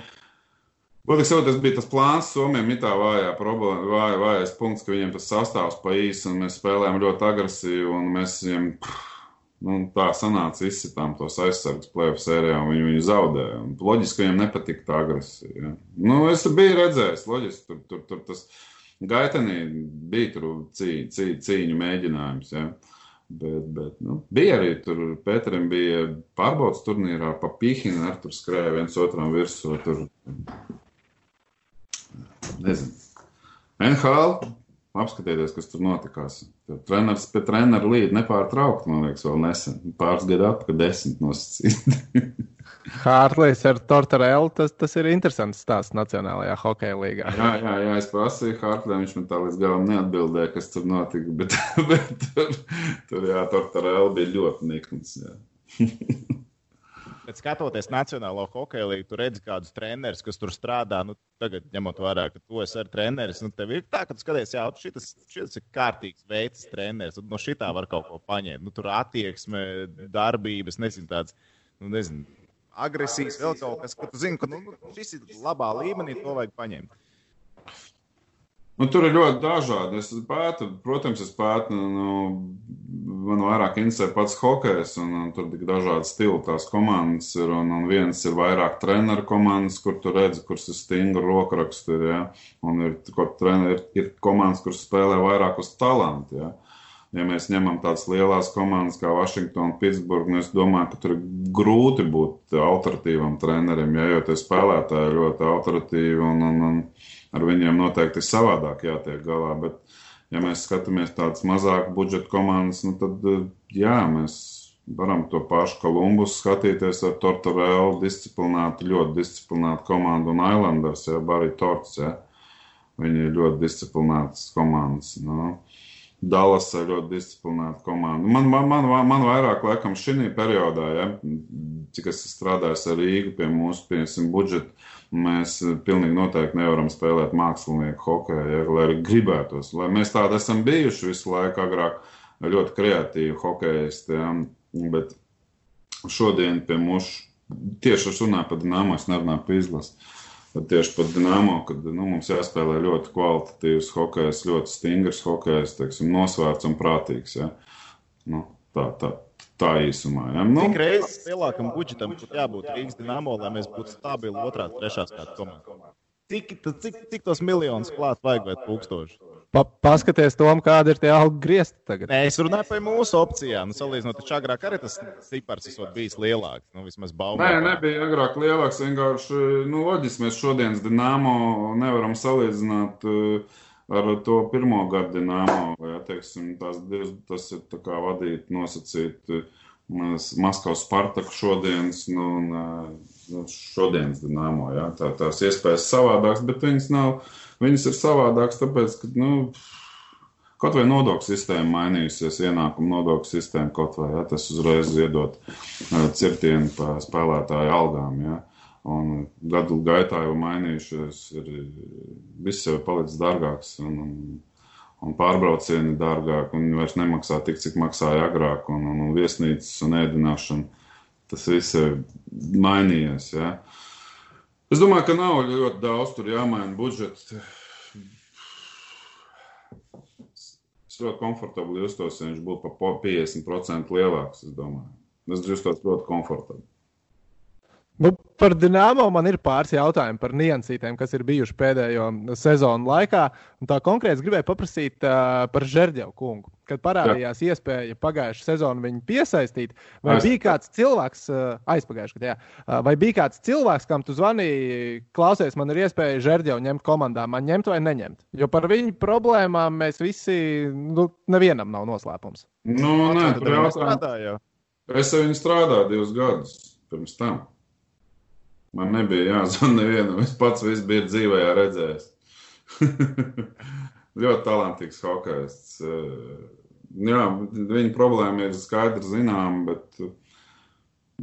Būtībā jau tas bija tas plāns. Somijam ir tā vājā problēma, vāja, vājais punkts, ka viņiem tas sastāvs pa īsi un mēs spēlējām ļoti agresīvi un mēs viņiem. Pff, Nu, tā sanāca, izsitām tos aizsargus plēsoņu sērijā, un viņi viņu zaudēja. Loģiski, ka viņiem nepatika tā agresija. Ja. Nu, es biju redzējis, loģiski, tur, tur, tur tas gaitenī bija tur cī, cī, cīņu mēģinājums. Ja. Bet, bet nu, bija arī tur, Pēterim bija pārbaudas turnīrā, pa pīhinu ar tur skrēja viens otram virsū. Tur, nezinu. NHL Apskatieties, kas tur notikās. Treneris pie treneru līdzi nepārtraukti, man liekas, vēl nesen. Pāris gadu atpakaļ desmit nosacīt. Hārlīs ar Tortorellu, tas, tas ir interesants stāsts Nacionālajā hokeja līgā. Jā, jā, jā es prasīju Hārlīm, viņš man tā līdz galam neatbildēja, kas tur notika, bet, bet tur, tur jā, Tortorellu bija ļoti nikns. Bet skatoties Nacionālo hokeja līniju, tu redzi kādus trenerus, kas tur strādā. Nu, tagad, ņemot vērā, ka tu esi arī treneris, nu, tev ir tā, ka tu skaties, jā, šis, šis ir kārtīgs veids, treneris. No šitā var kaut ko paņemt. Nu, tur attieksme, darbības, nezinu, tāds, nu, nezinu, agresijas, vēl kaut kas, ka tu zini, ka nu, šis ir labā līmenī, to vajag paņemt. Nu, tur ir ļoti dažādi. Es pētu, protams, es pētu, nu, man vairāk interesē pats hokejs, un, un tur ir dažādi stili. Tās komandas ir, un, un viens ir vairāk treneru komandas, kur tu redzi, kuras ir stingri rokraksti, ja? un ir, kur treneri, ir, ir komandas, kuras spēlē vairāk uz talantu. Ja? Ja mēs ņemam tādas lielas komandas kā Vašingtona, Pitsburgā, nu es domāju, ka tur ir grūti būt autoritīvam trenerim, ja, jo tie spēlētāji ir ļoti autoritīvi un, un, un ar viņiem noteikti savādāk jātiek galā. Bet, ja mēs skatāmies tādas mazākas budžeta komandas, nu tad jā, mēs varam to pašu Kolumbus skatīties ar Tortorellu, disciplinētu, ļoti disciplinētu komandu un Islanders, ja Barry Torts. Ja. Viņi ir ļoti disciplinētas komandas. Nu. Dallas ir ļoti disciplinēta komanda. Man, man, man, man vairāk, laikam, šī periodā, ja, cik es strādāju ar Rīgu pie mūsu piemēram, budžeta, mēs pilnīgi noteikti nevaram spēlēt mākslinieku hokeju, ja, lai arī gribētos. Lai mēs tādi esam bijuši visu laiku agrāk, ļoti kreatīvi hokeisti, ja, bet šodien pie mūsu, tieši es runāju par Dināmo, es nerunāju par izlasi tieši pat Dienāmo, kad nu, mums jāspēlē ļoti kvalitatīvs hokejs, ļoti stingrs hokejs, teiksim, nosvērts un prātīgs. Ja? Nu, tā, tā, tā īsumā. Ja? Nu, Cik reizes lielākam budžetam būtu jābūt Rīgas Dienāmo, lai mēs būtu stabili otrā, trešā skatu komanda? Cik, cik, cik tos miljonus klāt vajag vai tūkstoši? Pa, paskaties, Tom, kāda ir tie algu griezti tagad. Nē, es runāju par mūsu opcijām. Nu, salīdzinot, taču agrāk arī tas cipars esot bijis lielāks. Nu, vismaz baumā. Nē, nebija agrāk lielāks. Vienkārši, nu, loģiski mēs šodienas Dienāmo nevaram salīdzināt uh, ar to pirmo gadu Dienāmo. Ja, teiksim, tās divas, tas ir tā kā vadīt, nosacīt uh, Maskavas Spartaku šodienas, nu, un uh, šodienas Dienāmo. Ja, tā, tās iespējas savādākas, bet viņas nav Viņas ir savādākas, tāpēc, ka nu, kaut vai nodokļu sistēma mainījusies, ienākuma nodokļu sistēma kaut vai ja, tas uzreiz iedot uh, cirtienu pa spēlētāju algām. Ja. Un gadu gaitā jau mainījušies, ir viss jau palicis dārgāks. Un, un, un pārbraucieni dārgāk, un vairs nemaksā tik, cik maksāja agrāk, un, un, un viesnīcas un ēdināšana. Tas viss ir mainījies. Ja. Es domāju, ka nav ļoti daudz tur jāmaina budžets. Es ļoti komfortabli justos, ja viņš būtu pa 50% lielāks. Es domāju, es justos ļoti komfortabli. Par Dienāmo man ir pāris jautājumi par niansītēm, kas ir bijuši pēdējo sezonu laikā. Un tā konkrēti gribēju paprasīt uh, par Žerģevu kungu. Kad parādījās jā. iespēja pagājušā sezonā viņu piesaistīt, vai Aiz... bija kāds cilvēks, uh, aizpagājušajā gadā, uh, vai bija kāds cilvēks, kam tu zvanīji, klausies, man ir iespēja Žerģevu ņemt komandā, man ņemt vai neņemt? Jo par viņu problēmām mēs visi, nu, nevienam nav noslēpums. Nu, nē, tur jautājums. Es ar viņu strādāju divus gadus pirms tam. Man nebija jāzvan nevienam. Es pats visu biju dzīvē redzējis. ļoti talantīgs hokejs. Eh, jā, viņa problēma ir skaidri zinām, bet,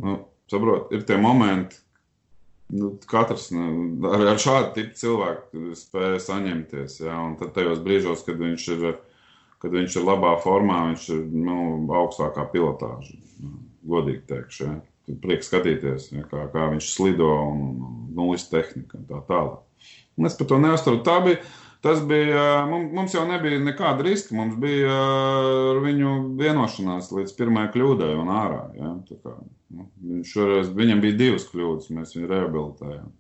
nu, saprot, ir tie momenti, nu, katrs nu, ar, ar šādu tipu cilvēku spēja saņemties. Jā, un tad tajos brīžos, kad viņš ir, kad viņš ir labā formā, viņš ir nu, augstākā pilotāža. Godīgi teikšu. Jā prieks skatīties, ja, kā, kā viņš slido un, nulles tehnika un tā tālāk. Un es par to neuzturu. Tā bija, tas bija, mums jau nebija nekāda riska, mums bija ar viņu vienošanās līdz pirmajai kļūdai un ārā. Ja, kā, nu, šoreiz, viņam bija divas kļūdas, mēs viņu rehabilitējām.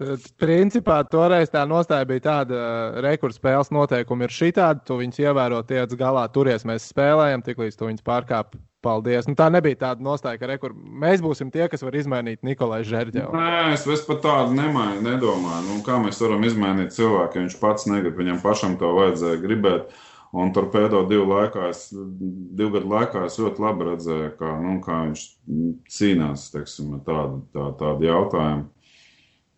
Tad, principā, toreiz tā nostāja bija tāda, ka rekursu spēles noteikumi ir šitādi, tu viņus ievēro, tiec galā, turies, mēs spēlējam, tiklīdz tu viņus pārkāp. Paldies. Nu, tā nebija tāda nostāja, ka rekur, mēs būsim tie, kas var izmainīt Nikolai Žērģevu. Nē, es, es pat tādu nemainu, nedomāju. Nu, kā mēs varam izmainīt cilvēku, ja viņš pats negrib, viņam pašam to vajadzēja gribēt. Un tur pēdējo divu, laikā, es, divu gadu laikā es ļoti labi redzēju, kā, nu, kā viņš cīnās teiksim, ar tādu, tā, tādu jautājumu.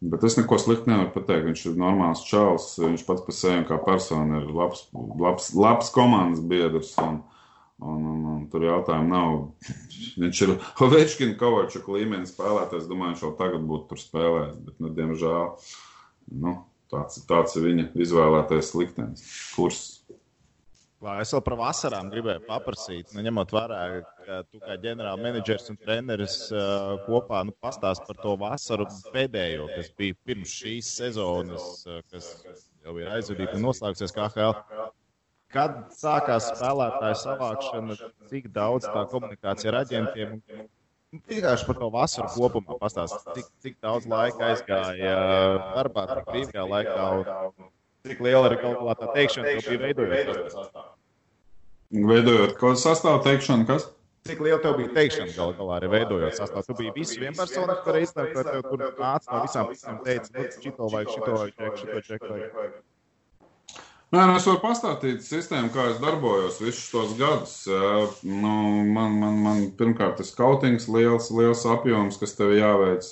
Bet es neko sliktu nevaru pateikt. Viņš ir normāls čels. Viņš pats par sevi kā persona ir labs, labs, labs komandas biedrs. Un, un, un, un tur jautājumu nav. Viņš ir Ovečkina Kovačuka līmeņa spēlētājs. Domāju, viņš jau tagad būtu tur spēlējis. Bet, nu, diemžēl, nu, tāds, tāds ir viņa izvēlētais liktenis. Kurs Es vēl par vasarām gribēju paprasīt, nu, ņemot vērā, ka tu kā ģenerālmenedžers un treneris uh, kopā nu, pastāst par to vasaru pēdējo, kas bija pirms šīs sezonas, uh, kas jau ir aizvadīta un noslēgusies KHL. Kad sākās spēlētāju savākšana, cik daudz tā komunikācija ar aģentiem? Vienkārši par to vasaru kopumā pastāstīt, cik, cik daudz laika aizgāja darbā, brīvajā laikā un Cik liela ir kāda tā teikšana, ka bija veidojot Veidojot ko sastāvu teikšanu, kas? Cik liela tev bija teikšana gal galā arī veidojot sastāvu? Tu biji visu par izdevumu, vai tev tur nāca no visām pusēm teica, nu, šito vajag, šito vajag, ček, šito ček vajag. Nē, nu es varu pastāstīt sistēmu, kā es darbojos visus tos gadus. Nu, man, man, man pirmkārt ir skautings liels, liels apjoms, kas tev jāveic.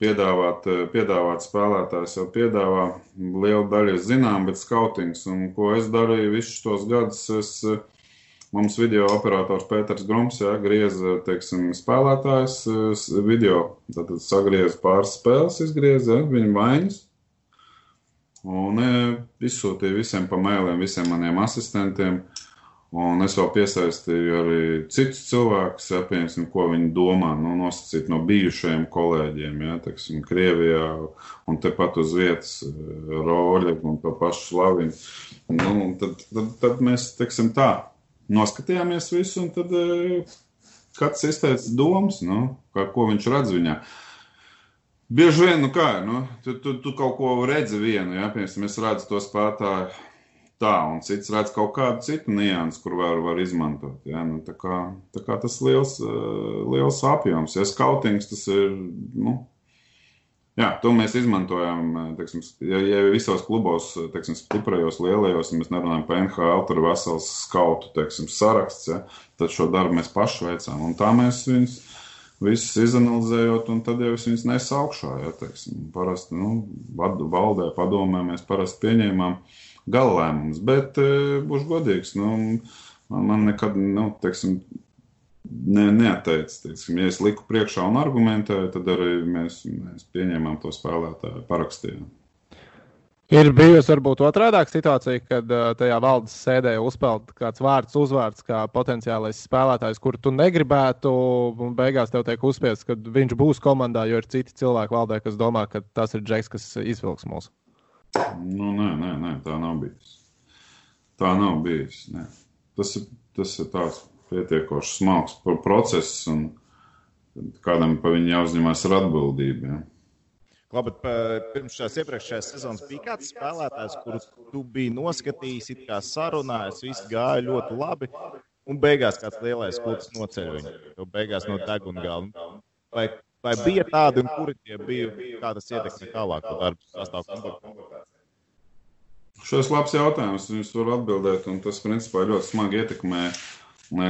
Piedāvāt, piedāvāt spēlētājs jau piedāvā. Liela daļa zinām, bet skautings, un ko es darīju visus tos gadus, es, mums video operators Pēters Grums, jā, grieza, teiksim, spēlētājs video, tad sagrieza pāris spēles, izgrieza, ja, viņa vainas. Un izsūtīja visiem pa mailiem, visiem maniem asistentiem. Uh, Un es vēl piesaistīju arī citus cilvēkus, ja, piemēram, ko viņi domā, nu, nosacīt no bijušajiem kolēģiem, ja, teiksim, Krievijā un tepat uz vietas eh, roļi un to pašu slaviņu. Nu, tad, tad, tad mēs, teiksim, tā, noskatījāmies visu, un tad eh, katrs izteica domas, nu, kā, ko viņš redz viņā. Bieži vien, nu kā, nu, tu, tu, tu kaut ko redzi vienu, ja, piemēram, es redzu to spētāju tā, un cits redz kaut kādu citu niansu, kur var, var izmantot. Ja? Nu, tā, kā, tā kā tas liels, eh, liels apjoms, ja skautings tas ir, nu, jā, to mēs izmantojam, eh, teiksim, ja, ja visos klubos, teiksim, stiprajos, lielajos, ja mēs nerunājam par NHL, tur ir vesels skautu, teiksim, saraksts, ja? tad šo darbu mēs paši veicām, un tā mēs viņus visus izanalizējot, un tad jau es viņus nesu augšā, ja, teiksim, parasti, nu, valdē, padomē mēs parasti pieņēmām, uh, gala lēmums. Bet e, būšu godīgs, nu, man, nekad, nu, teiksim, ne, neatteicis. Teiksim, ja es liku priekšā un argumentēju, tad arī mēs, mēs pieņēmām to spēlētāju, parakstījām. Ir bijusi varbūt otrādāka situācija, kad uh, tajā valdes sēdē uzspēlēt kāds vārds, uzvārds, kā potenciālais spēlētājs, kuru tu negribētu, un beigās tev tiek uzspiests, ka viņš būs komandā, jo ir citi cilvēki valdē, kas domā, ka tas ir Džeks, kas izvilks mūsu. Nu, nē, nē, nē, tā nav bijis. Tā nav bijis. Nē. Tas ir, tas ir tāds pietiekoši smalks process, un kādam pa viņu jāuzņemās ar atbildību. Ja. Labi, pirms šās iepriekšējās sezonas bija kāds spēlētājs, kuru tu biji noskatījis, it kā sarunājis, viss gāja ļoti labi, un beigās kāds lielais klubs noceļ viņu, beigās no deguna galva. Vai Vai bija tādi, un kuri tie bija, kā tas ietekmē tālāko darbu sastāvu? Šis labs jautājums, viņus var atbildēt, un tas, principā, ļoti smagi ietekmē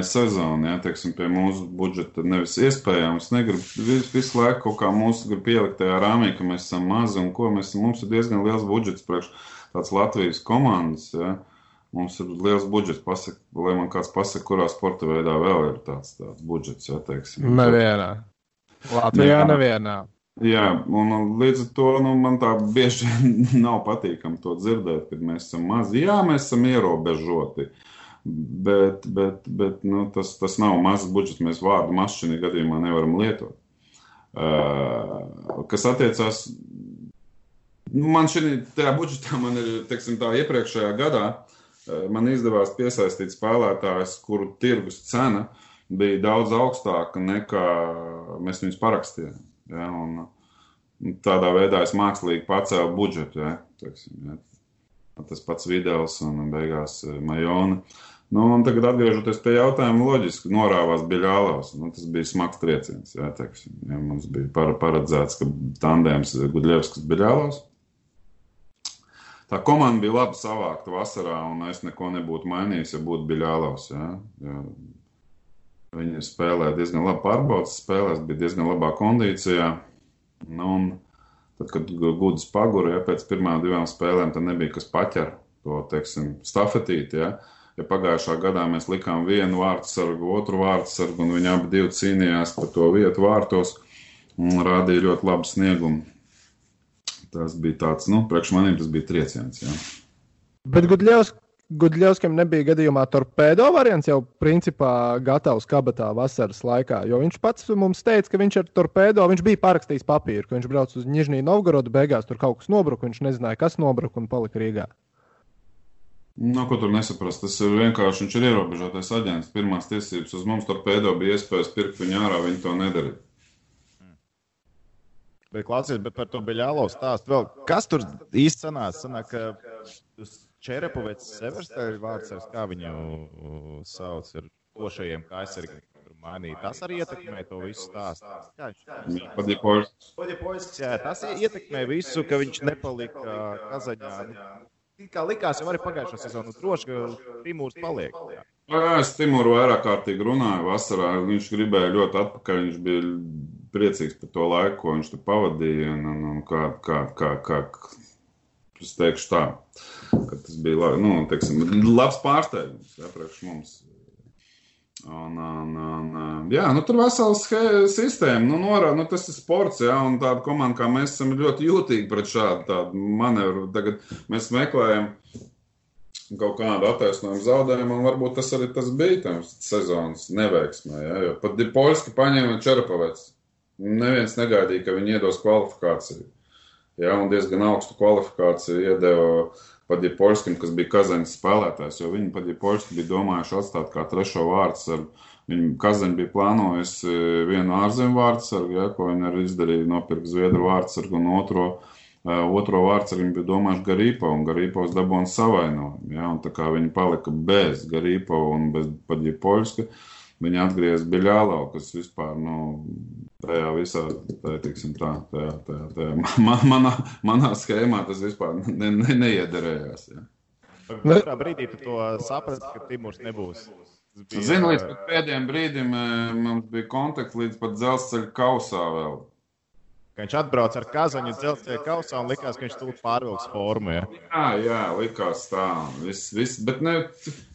sezonu. Ja, teiksim, pie mūsu budžeta nevis iespējams. Negribu visu, visu laiku kaut kā mūsu grib pielikt tajā rāmī, ka mēs esam mazi un ko mēs, mums ir diezgan liels budžets priekš tāds Latvijas komandas. Ja. Mums ir liels budžets, pasaka, lai man kāds pasaka, kurā sporta veidā vēl ir tāds, tāds budžets. Ja, teiksim. Nevienā. Latvijā nevienā. Jā, un līdz ar to nu, man tā bieži nav patīkami to dzirdēt, kad mēs esam mazi. Jā, mēs esam ierobežoti, bet, bet, bet nu, tas, tas nav mazs budžets. Mēs vārdu mašīnu gadījumā nevaram lietot. Uh, kas attiecās, nu, man šī budžetā man ir, teiksim, tā iepriekšējā gadā, uh, man izdevās piesaistīt spēlētājus, kuru tirgus cena uh, bija daudz augstāka nekā mēs viņus parakstījām. Ja, un, un tādā veidā es mākslīgi pacēlu budžetu. Ja, teiksim, ja. Tas pats Vidēls un beigās eh, Majona. Nu, un tagad, atgriežoties pie jautājuma, loģiski norāvās Biļālaus. Nu, tas bija smags trieciens. Jā, teiksim, ja, mums bija par, paredzēts, ka tandēms Gudļevskis Biļālaus. Tā komanda bija labi savākta vasarā, un es neko nebūtu mainījis, ja būtu Biļālaus. Ja, ja, Viņi spēlēja diezgan labi pārbaudas spēlēs, bija diezgan labā kondīcijā. Nu, un tad, kad gudrs pagura, ja pēc pirmām divām spēlēm, tad nebija kas paķer to, teiksim, stafetīti, ja. Ja pagājušā gadā mēs likām vienu vārtu sargu, otru vārtu sargu, un viņi abi divi cīnījās par to vietu vārtos un rādīja ļoti labu sniegumu. Tas bija tāds, nu, priekš maniem tas bija trieciens, jā. Bet Gudļevs Gudļevskim nebija gadījumā torpēdo variants jau principā gatavs kabatā vasaras laikā. Jo viņš pats mums teica, ka viņš ar torpēdo viņš bija parakstījis papīru, ka viņš brauc uz Nižniju Novgorodu, beigās tur kaut kas nobruka, viņš nezināja, kas nobruka un palika Rīgā. No, ko tur nesaprast? Tas ir vienkārši viņš ir ierobežotais aģents. Pirmās tiesības uz mums torpēdo bija iespējas pirkt viņu ārā, viņi to nedarīja. Bet, klausies, bet par to bija jālauz stāst vēl. Kas tur īsti sanāca? Sanāk, ka Čerepovets, Seversteļa vārds, kā viņu uh, sauc, ir tošajiem kaisargiem. Mainīt. Tas arī ietekmē to visu stāstu. Podjepoļskis, jā, tas ietekmē visu, ka viņš nepalika Kazaņā. Nu, kā likās jau arī pagājušā sezonā, droši, ka Timūrs paliek. Jā, es Timūru vairāk kārtīgi runāju vasarā. Viņš gribēja ļoti atpakaļ. Viņš bija priecīgs par to laiku, ko viņš tur pavadīja. Un, un, un kā, kā, kā, kā, es teikšu tā, ka tas bija nu, teiksim, labs pārsteigums ja, priekš mums. Un, un, un, jā, nu, tur vesela sistēma. Nu, norā, nu, tas ir sports, jā, un tāda komanda kā mēs esam ļoti jūtīgi pret šādu manevru. Tagad mēs meklējam kaut kādu attaisnojumu zaudējumu, un varbūt tas arī tas bija tam sezonas neveiksmē. Ja? Jo pat Polski paņēma Čerapavets. Neviens negaidīja, ka viņi iedos kvalifikāciju. Ja? Un diezgan augstu kvalifikāciju iedeva pat Polskim, kas bija Kazaņas spēlētājs, jo viņi pat Polski bija domājuši atstāt kā trešo vārdu. Viņa Kazaņa bija plānojusi vienu ārzemju vārdu, ja, ko viņi arī izdarīja, nopirka Zviedru vārdu un otru Otro vārds arī bija domāts Garīpa, un Garīpos dabūna savainojumu. Ja, tā kā viņi palika bez Garīpa un bez Paģipoļska, viņi atgriezās Biļālau, kas vispār, nu, tajā visā, tā, tiksim tā, tajā, tajā, tajā man, manā, manā schēmā tas vispār ne, ne, neiederējās. Ja. Kurā brīdī tu to saprati, ka Timurs nebūs? Bija... Zinu, līdz pēdējiem brīdim mums bija kontakts līdz pat dzelzceļa kausā vēl ka viņš atbrauc ar kazaņu dzelzceļa kausā un likās, ka viņš tūlīt pārvilks formu. Ja? Jā, jā, likās tā. Viss, viss, bet ne,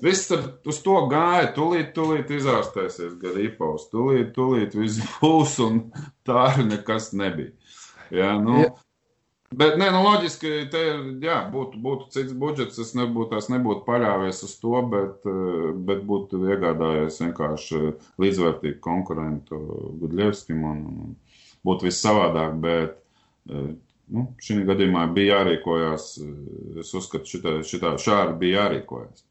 viss uz to gāja. Tūlīt, tūlīt izārstēsies garīpaus. Tūlīt, tūlīt viss būs un tā arī nekas nebija. Jā, nu, jā. Bet, nē, nu, loģiski, te jā, būtu, būtu cits budžets. Es nebūtu, es nebūtu paļāvies uz to, bet, bet būtu iegādājies vienkārši līdzvērtīgu konkurentu Gudļevskim un, un būtu viss savādāk, bet eh, nu, šī gadījumā bija jārīkojas. Eh, es uzskatu, šitā, šitā šādi bija jārīkojas.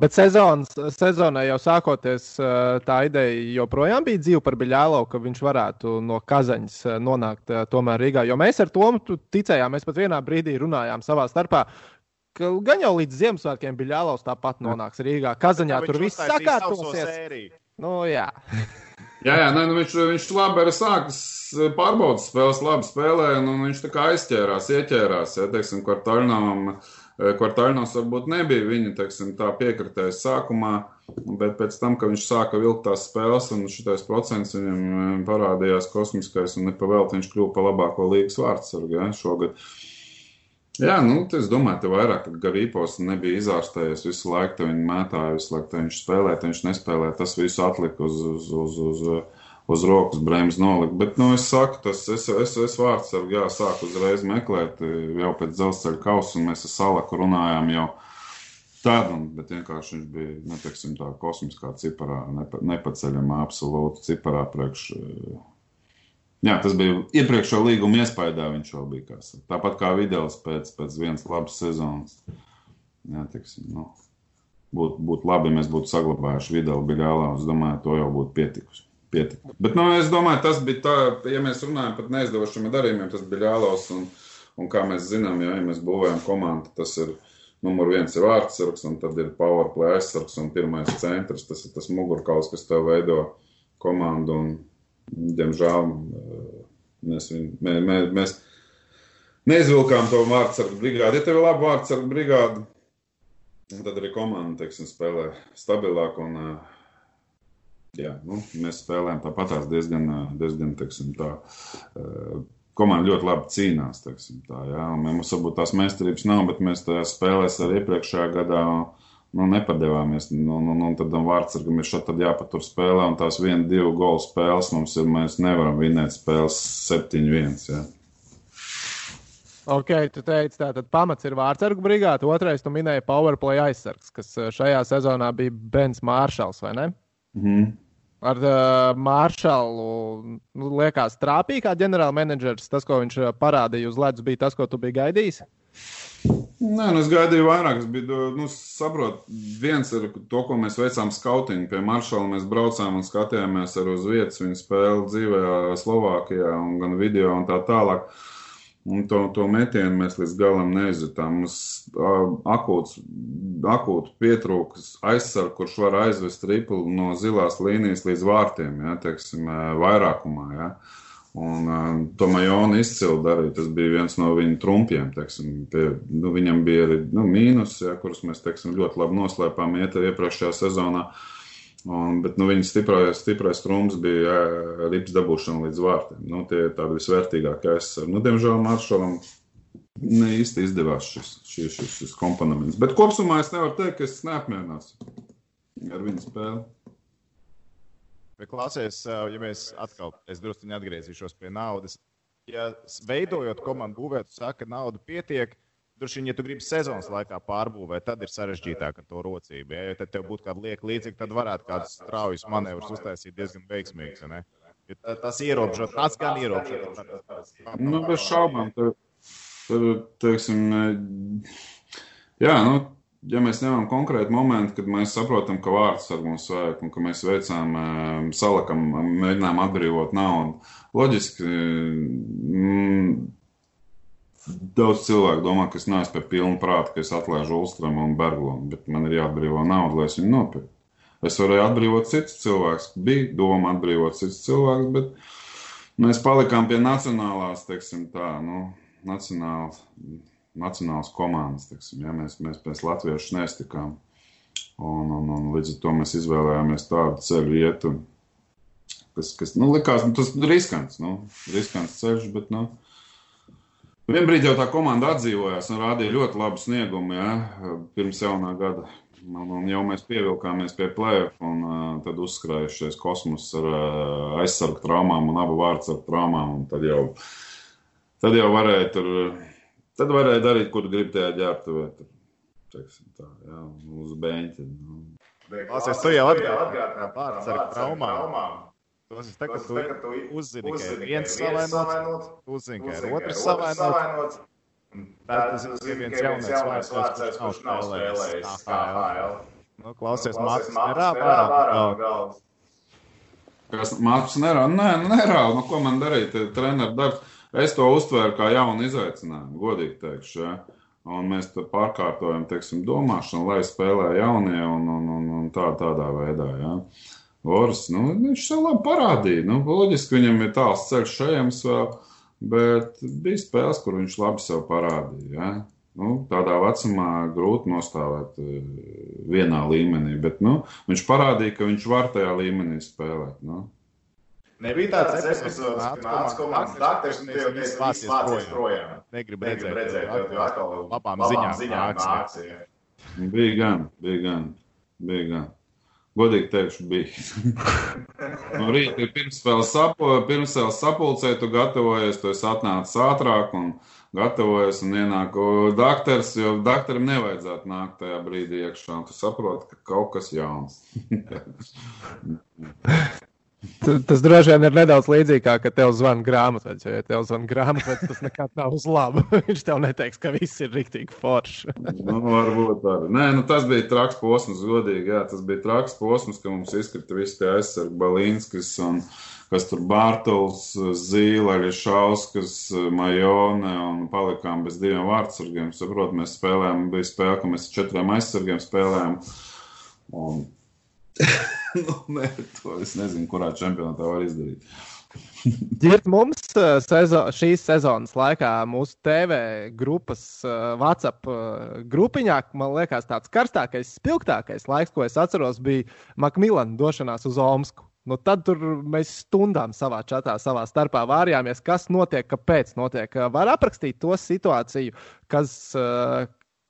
Bet sezonas, sezonai jau sākoties, eh, tā ideja joprojām bija dzīva par Biļālo, ka viņš varētu no Kazaņas nonākt tomēr Rīgā. Jo mēs ar to ticējām, mēs pat vienā brīdī runājām savā starpā, ka gan jau līdz Ziemassvētkiem Biļālaus tāpat nonāks Rīgā. Kazaņā tur viss sakārtosies. Nu, jā. Jā, jā nē, nu viņš, viņš labi arī sākas pārbaudas spēles, labi spēlēja, un viņš tā kā aizķērās, ieķērās. Ja, teiksim, kvartāļnām, kvartāļnos varbūt nebija viņa, teiksim, tā piekritējis sākumā, bet pēc tam, kad viņš sāka vilkt tās spēles, un šitais procents viņam parādījās kosmiskais, un nepavēlt viņš kļuva pa labāko līgas vārdsargu, ja, šogad. Uh, Jā, nu, es domāju, ka vairāk Garīpos nebija izārstējies visu laiku, te viņi mētāja visu laiku, viņš spēlē, viņš nespēlē, tas visu atlika uz, uz, uz, uz, uz rokas, brēmas nolika. Bet, nu, es saku, tas es, es, es vārds ar, jā, sāku uzreiz meklēt jau pēc dzelzceļa kausa, un mēs ar Salaku runājām jau tādu, bet vienkārši viņš bija, neteiksim tā, kosmiskā ciparā, nepa, nepaceļamā, absolūti ciparā priekš Jā, tas bija iepriekšējā līguma iespējā. Viņš jau bija. Tāpat kā Vidēls pēc, pēc vienas labas sezonas. Jā, tiksim, nu, būtu būt labi, ja mēs būtu saglabājuši Vidēlu Biļālā. Es domāju, to jau būtu pietikusi. Pietiku. Bet, nu, es domāju, tas bija tā, ja mēs runājam par neizdevušiem darījumiem, tas bija Jālaus. Un, un kā mēs zinām, ja, ja mēs būvējam komandu, tas ir numur viens ir vārdsargs, un tad ir powerplay aizsargs un pirmais centrs. Tas ir tas mugurkauls, kas tev veido komandu. Un, Diemžēl mēs, mē, mē, mēs neizvilkām to vārdsargu brigādi. Ja tev ir laba vārdsargu brigāde, tad arī komanda teiksim, spēlē stabilāk. Un, jā, nu, mēs spēlējam tāpatās diezgan, diezgan teiksim, tā. Komanda ļoti labi cīnās. Teiksim, tā, jā. Mums varbūt tās meistarības nav, bet mēs tajā spēlēs arī iepriekšējā gadā nu, nepadevāmies. Nu, nu, nu, tad vārdsargam ir šeit jāpatur spēlē, un tās viena, divu golu spēles mums ir. Mēs nevaram vinēt spēles 7-1. Ja. Ok, tu teici, tātad pamats ir vārdsargu brigāde, otrais tu minēji powerplay aizsargs, kas eh, šajā sezonā bija Bens Māršals, vai ne? Mm -hmm. Ar uh, Māršalu nu, liekas trāpīgi kā ģenerālmenedžers. Tas, ko viņš eh, parādīja uz ledus, bija tas, ko tu biji gaidījis. Nē, nu es gaidīju vairāk. Es biju, nu, saprotu, viens ir to, ko mēs veicām skautingu. Pie Maršala mēs braucām un skatījāmies arī uz vietas viņa spēli dzīvē Slovākijā un gan video un tā tālāk. Un to, to metienu mēs līdz galam neizjutām. Mums akūts, akūti pietrūks aizsargu, kurš var aizvest ripli no zilās līnijas līdz vārtiem, ja, teiksim, vairākumā. Ja. Uh, Un uh, to Majona izcili darīja. Tas bija viens no viņa trumpiem. Teiksim, pie, nu, viņam bija arī nu, mīnus, ja, kurus mēs teiksim, ļoti labi noslēpām iepriekšējā sezonā. Un, bet nu, viņa stiprais, stiprais trumps bija rips dabūšana līdz vārtiem. Nu, tie ir tādi visvērtīgākie aizsargi. Nu, diemžēl Maršalam ne īsti izdevās šis, šis, šis, šis komponents. Bet kopumā es nevaru teikt, ka es neapmierinās ar viņu spēli. Bet klausies, ja mēs atkal, es drusku neatgriezīšos pie naudas. Ja veidojot komandu, būvēt, saka, ka nauda pietiek, Droši vien, ja tu gribi sezonas laikā pārbūvēt, tad ir sarežģītāk ar to rocību. Ja, ja tad tev būtu kāda lieka līdzīga, tad varētu kādus straujas manevrus uztaisīt diezgan veiksmīgus. Ja tas ierobežot, tas gan ierobežot. Nu, bez šaubām. Tur, tur, teiksim, jā, nu, ja mēs ņemam konkrētu momentu, kad mēs saprotam, ka vārds ar mums vajag un ka mēs veicām, salakam, mēģinām atbrīvot naudu, loģiski. Mm, Daudz cilvēku domā, ka es neesmu pie pilna prāta, ka es atlaižu Ulstramu un Berglonu, bet man ir jāatbrīvo nauda, lai es viņu nopirktu. Es varēju atbrīvot citus cilvēkus, bija doma atbrīvot citus cilvēkus, bet mēs palikām pie nacionālās, teiksim tā, nu, nacionālas, nacionālas komandas, teiksim, ja mēs, mēs pēc latviešus nestikām. Un, un, un līdz ar to mēs izvēlējāmies tādu ceļu ietu, kas, kas nu, likās, nu, tas riskants, nu, riskants ceļš, bet, nu, Vienbrīd jau tā komanda atdzīvojās un rādīja ļoti labu sniegumu ja, pirms jaunā gada. Un, un jau mēs pievilkāmies pie plēsoņa, un uh, tad uzskrējušies kosmos ar uh, aizsargu traumām un abu vārdu ar traumām. Tad jau, tad jau varēja tur, tad varēja darīt, kur grib tajā ģērbtuvē. Tā, jā, uz beņķa. Klausies, tu jau atgādināji par vārdu ar traumām. Tas ir tā, ka tu, uzzini, ka ir viens savainots, uzzini, ka ir otrs savainots. Tas ir viens jaunais vārds, kurš nav spēlējis AHL. Nu, klausies, mākslinieks nerāda galvas. Kas mākslinieks nerāda? Nē, nu, nerāda. Nu, ko man darīt? Treneris darbs. Es to uztvēru kā jaunu izaicinājumu, godīgi teikšu. Ja? Un mēs pārkārtojam, teiksim, domāšanu, lai spēlē jaunie un, un, un, un tā, tādā veidā. Ja? Oris, nu, viņš sev labi parādīja. Nu, loģiski, viņam ir tāls ceļš šajams vēl, bet bija spēles, kur viņš labi sev parādīja. Ja? Nu, tādā vecumā grūti nostāvēt eh, vienā līmenī, bet nu, viņš parādīja, ka viņš var tajā līmenī spēlēt. Nu. Nebija tāds epizodes, kad nāca komandas dakteris un teica, ka viņš vācies projām. Negribu redzēt, redzēt tev atkal labām ziņām nāks. Bija gan, bija gan, bija gan. Godīgi teikšu, bija. no rīta ir pirmspēles sapu, pirmspēles sapulcē, tu gatavojies, tu esi atnācis ātrāk un gatavojies un ienāk doktors, jo doktoram nevajadzētu nākt tajā brīdī iekšā. Tu saproti, ka kaut kas jauns. Tas droši vien ir nedaudz līdzīgi, kā tev zvana grāmatvedis. Ja tev zvana grāmatvedis, tas nekad nav uz labu. Viņš tev neteiks, ka viss ir rīktīgi forši. nu, varbūt tā. Nē, nu, tas bija traks posms, godīgi. Jā, tas bija traks posms, ka mums izkrita visi tie aizsargi Balīnskis un kas tur Bārtaļs, Zīle, Šauskas, Majone un palikām bez diviem vārdsargiem. Saprot, mēs spēlējām, bija spēle, ka mēs četriem aizsargiem spēlējām. Un nu, nē, to es nezinu, kurā čempionātā var izdarīt. Ģirt, mums uh, sezo, šīs sezonas laikā mūsu TV grupas, uh, WhatsApp uh, grupiņā, man liekas, tāds karstākais, spilgtākais laiks, ko es atceros, bija Makmilana došanās uz Omsku. Nu, tad mēs stundām savā čatā, savā starpā vārījāmies, kas notiek, kāpēc notiek. Var aprakstīt to situāciju, kas,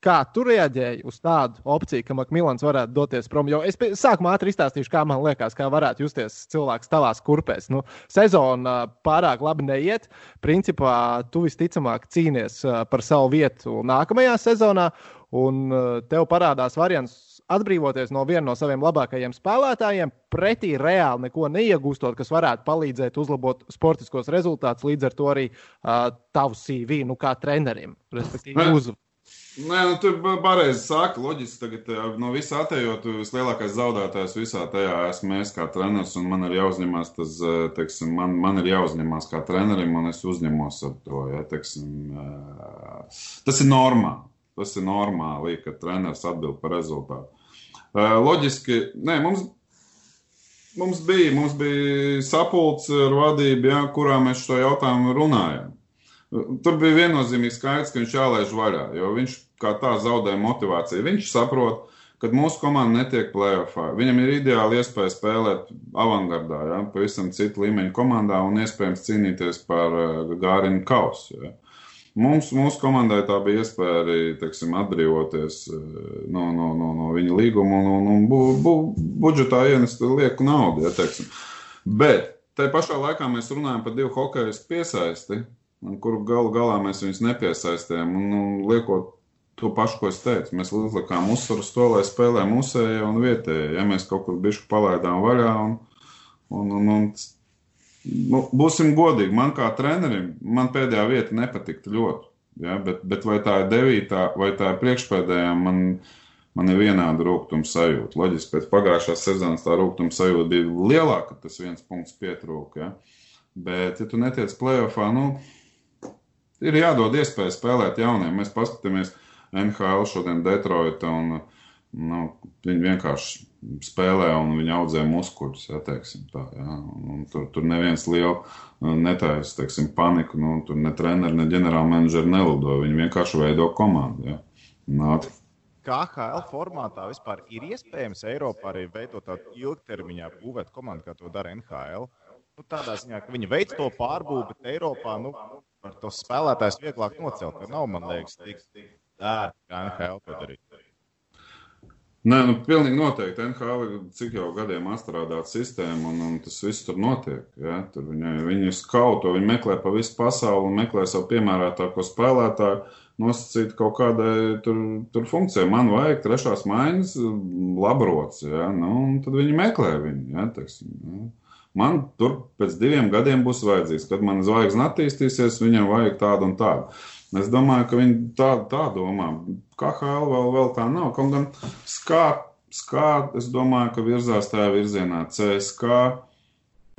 Kā tu reaģēji uz tādu opciju, ka Makmilans varētu doties prom? Jo es sākumā ātri izstāstīšu, kā man liekas, kā varētu justies cilvēks tavās kurpēs. Nu, sezona pārāk labi neiet. Principā tu visticamāk cīnies par savu vietu nākamajā sezonā, un tev parādās variants atbrīvoties no viena no saviem labākajiem spēlētājiem, pretī reāli neko neiegūstot, kas varētu palīdzēt uzlabot sportiskos rezultātus, līdz ar to arī uh, tavu CV, nu, kā trenerim, respektīvi uzvaru. Nē, nu, tur pareizi saka, loģiski. Tagad no visā atejot, vislielākais zaudētājs visā tajā esmu es kā treneris, un man ir jāuzņemās tas, teiksim, man, man ir jāuzņemās kā trenerim, un es uzņemos ar to, ja, teiksim, tas ir normāli. Tas ir normāli, ka treneris atbild par rezultātu. Loģiski, nē, mums, mums bija, mums bija sapulcs ar vadību, ja, kurā mēs šo jautājumu runājam. Tur bija viennozīmīgi skaidrs, ka viņš jālaiž vaļā, jo viņš kā tā zaudē motivāciju. Viņš saprot, kad mūsu komanda netiek playoffā. Viņam ir ideāli iespēja spēlēt avangardā, ja, pavisam citu līmeņu komandā un iespējams cīnīties par uh, Gārinu kausu. Ja. Mums, mūsu komandai tā bija iespēja arī teiksim, atbrīvoties uh, no, no, no, no viņa līguma un, un, un bu, bu, budžetā ienest lieku naudu. Ja, teiksim. Bet tajā pašā laikā mēs runājam par divu hokeju piesaisti, kuru galu galā mēs viņus nepiesaistījām. Un, un liekot to pašu, ko es teicu. Mēs uzlikām uzsvaru uz to, lai spēlē musēji un vietējie. Ja mēs kaut kur bišķi palaidām vaļā un, un, un, un nu, būsim godīgi, man kā trenerim, man pēdējā vieta nepatiktu ļoti. Ja, bet, bet vai tā ir devītā, vai tā ir priekšpēdējā, man, man ir vienāda rūkuma sajūta. Loģiski, pēc pagājušās sezonas tā rūkuma sajūta bija lielāka, tas viens punkts pietrūka. Ja. Bet, ja tu netiec plēsoņā, nu, ir jādod iespēja spēlēt jauniem. Mēs paskatāmies, NHL šodien Detroita. Un, nu, viņi vienkārši spēlē un viņi audzē muskuļus. Ja, teiksim, tā, ja. un tur, tur neviens liels nu, netaisa teiksim, paniku. Nu, tur ne treneri, ne ģenerālmenedžeri nelido. Viņi vienkārši veido komandu. Ja. Nāt. KHL formātā vispār ir iespējams Eiropā arī veidot tādu ilgtermiņā būvēt komandu, kā to dara NHL. Nu, tādā ziņā, ka viņi veic to pārbūvi, bet Eiropā nu, ar tos spēlētājus vieglāk nocelt. Nav, man liekas, tik, ērti, kā NHL to darīt. Nē, nu, pilnīgi noteikti. NHL ir cik jau gadiem atstrādāta sistēma, un, un tas viss tur notiek. Ja? Tur viņi, viņi skauto, viņi meklē pa visu pasauli meklē savu piemērotāko spēlētāju, nosacīt kaut kādai tur, tur funkcijai. Man vajag trešās maiņas, labrots, ja? nu, un tad viņi meklē viņu. Ja? Teiksim, ja? Man tur pēc diviem gadiem būs vajadzīgs, kad man zvaigzne attīstīsies, viņam vajag tādu un tādu. Es domāju, ka viņi tā, tā domā. KHL vēl, vēl tā nav. Kaut gan skā, skā, es domāju, ka virzās tajā virzienā. CSK,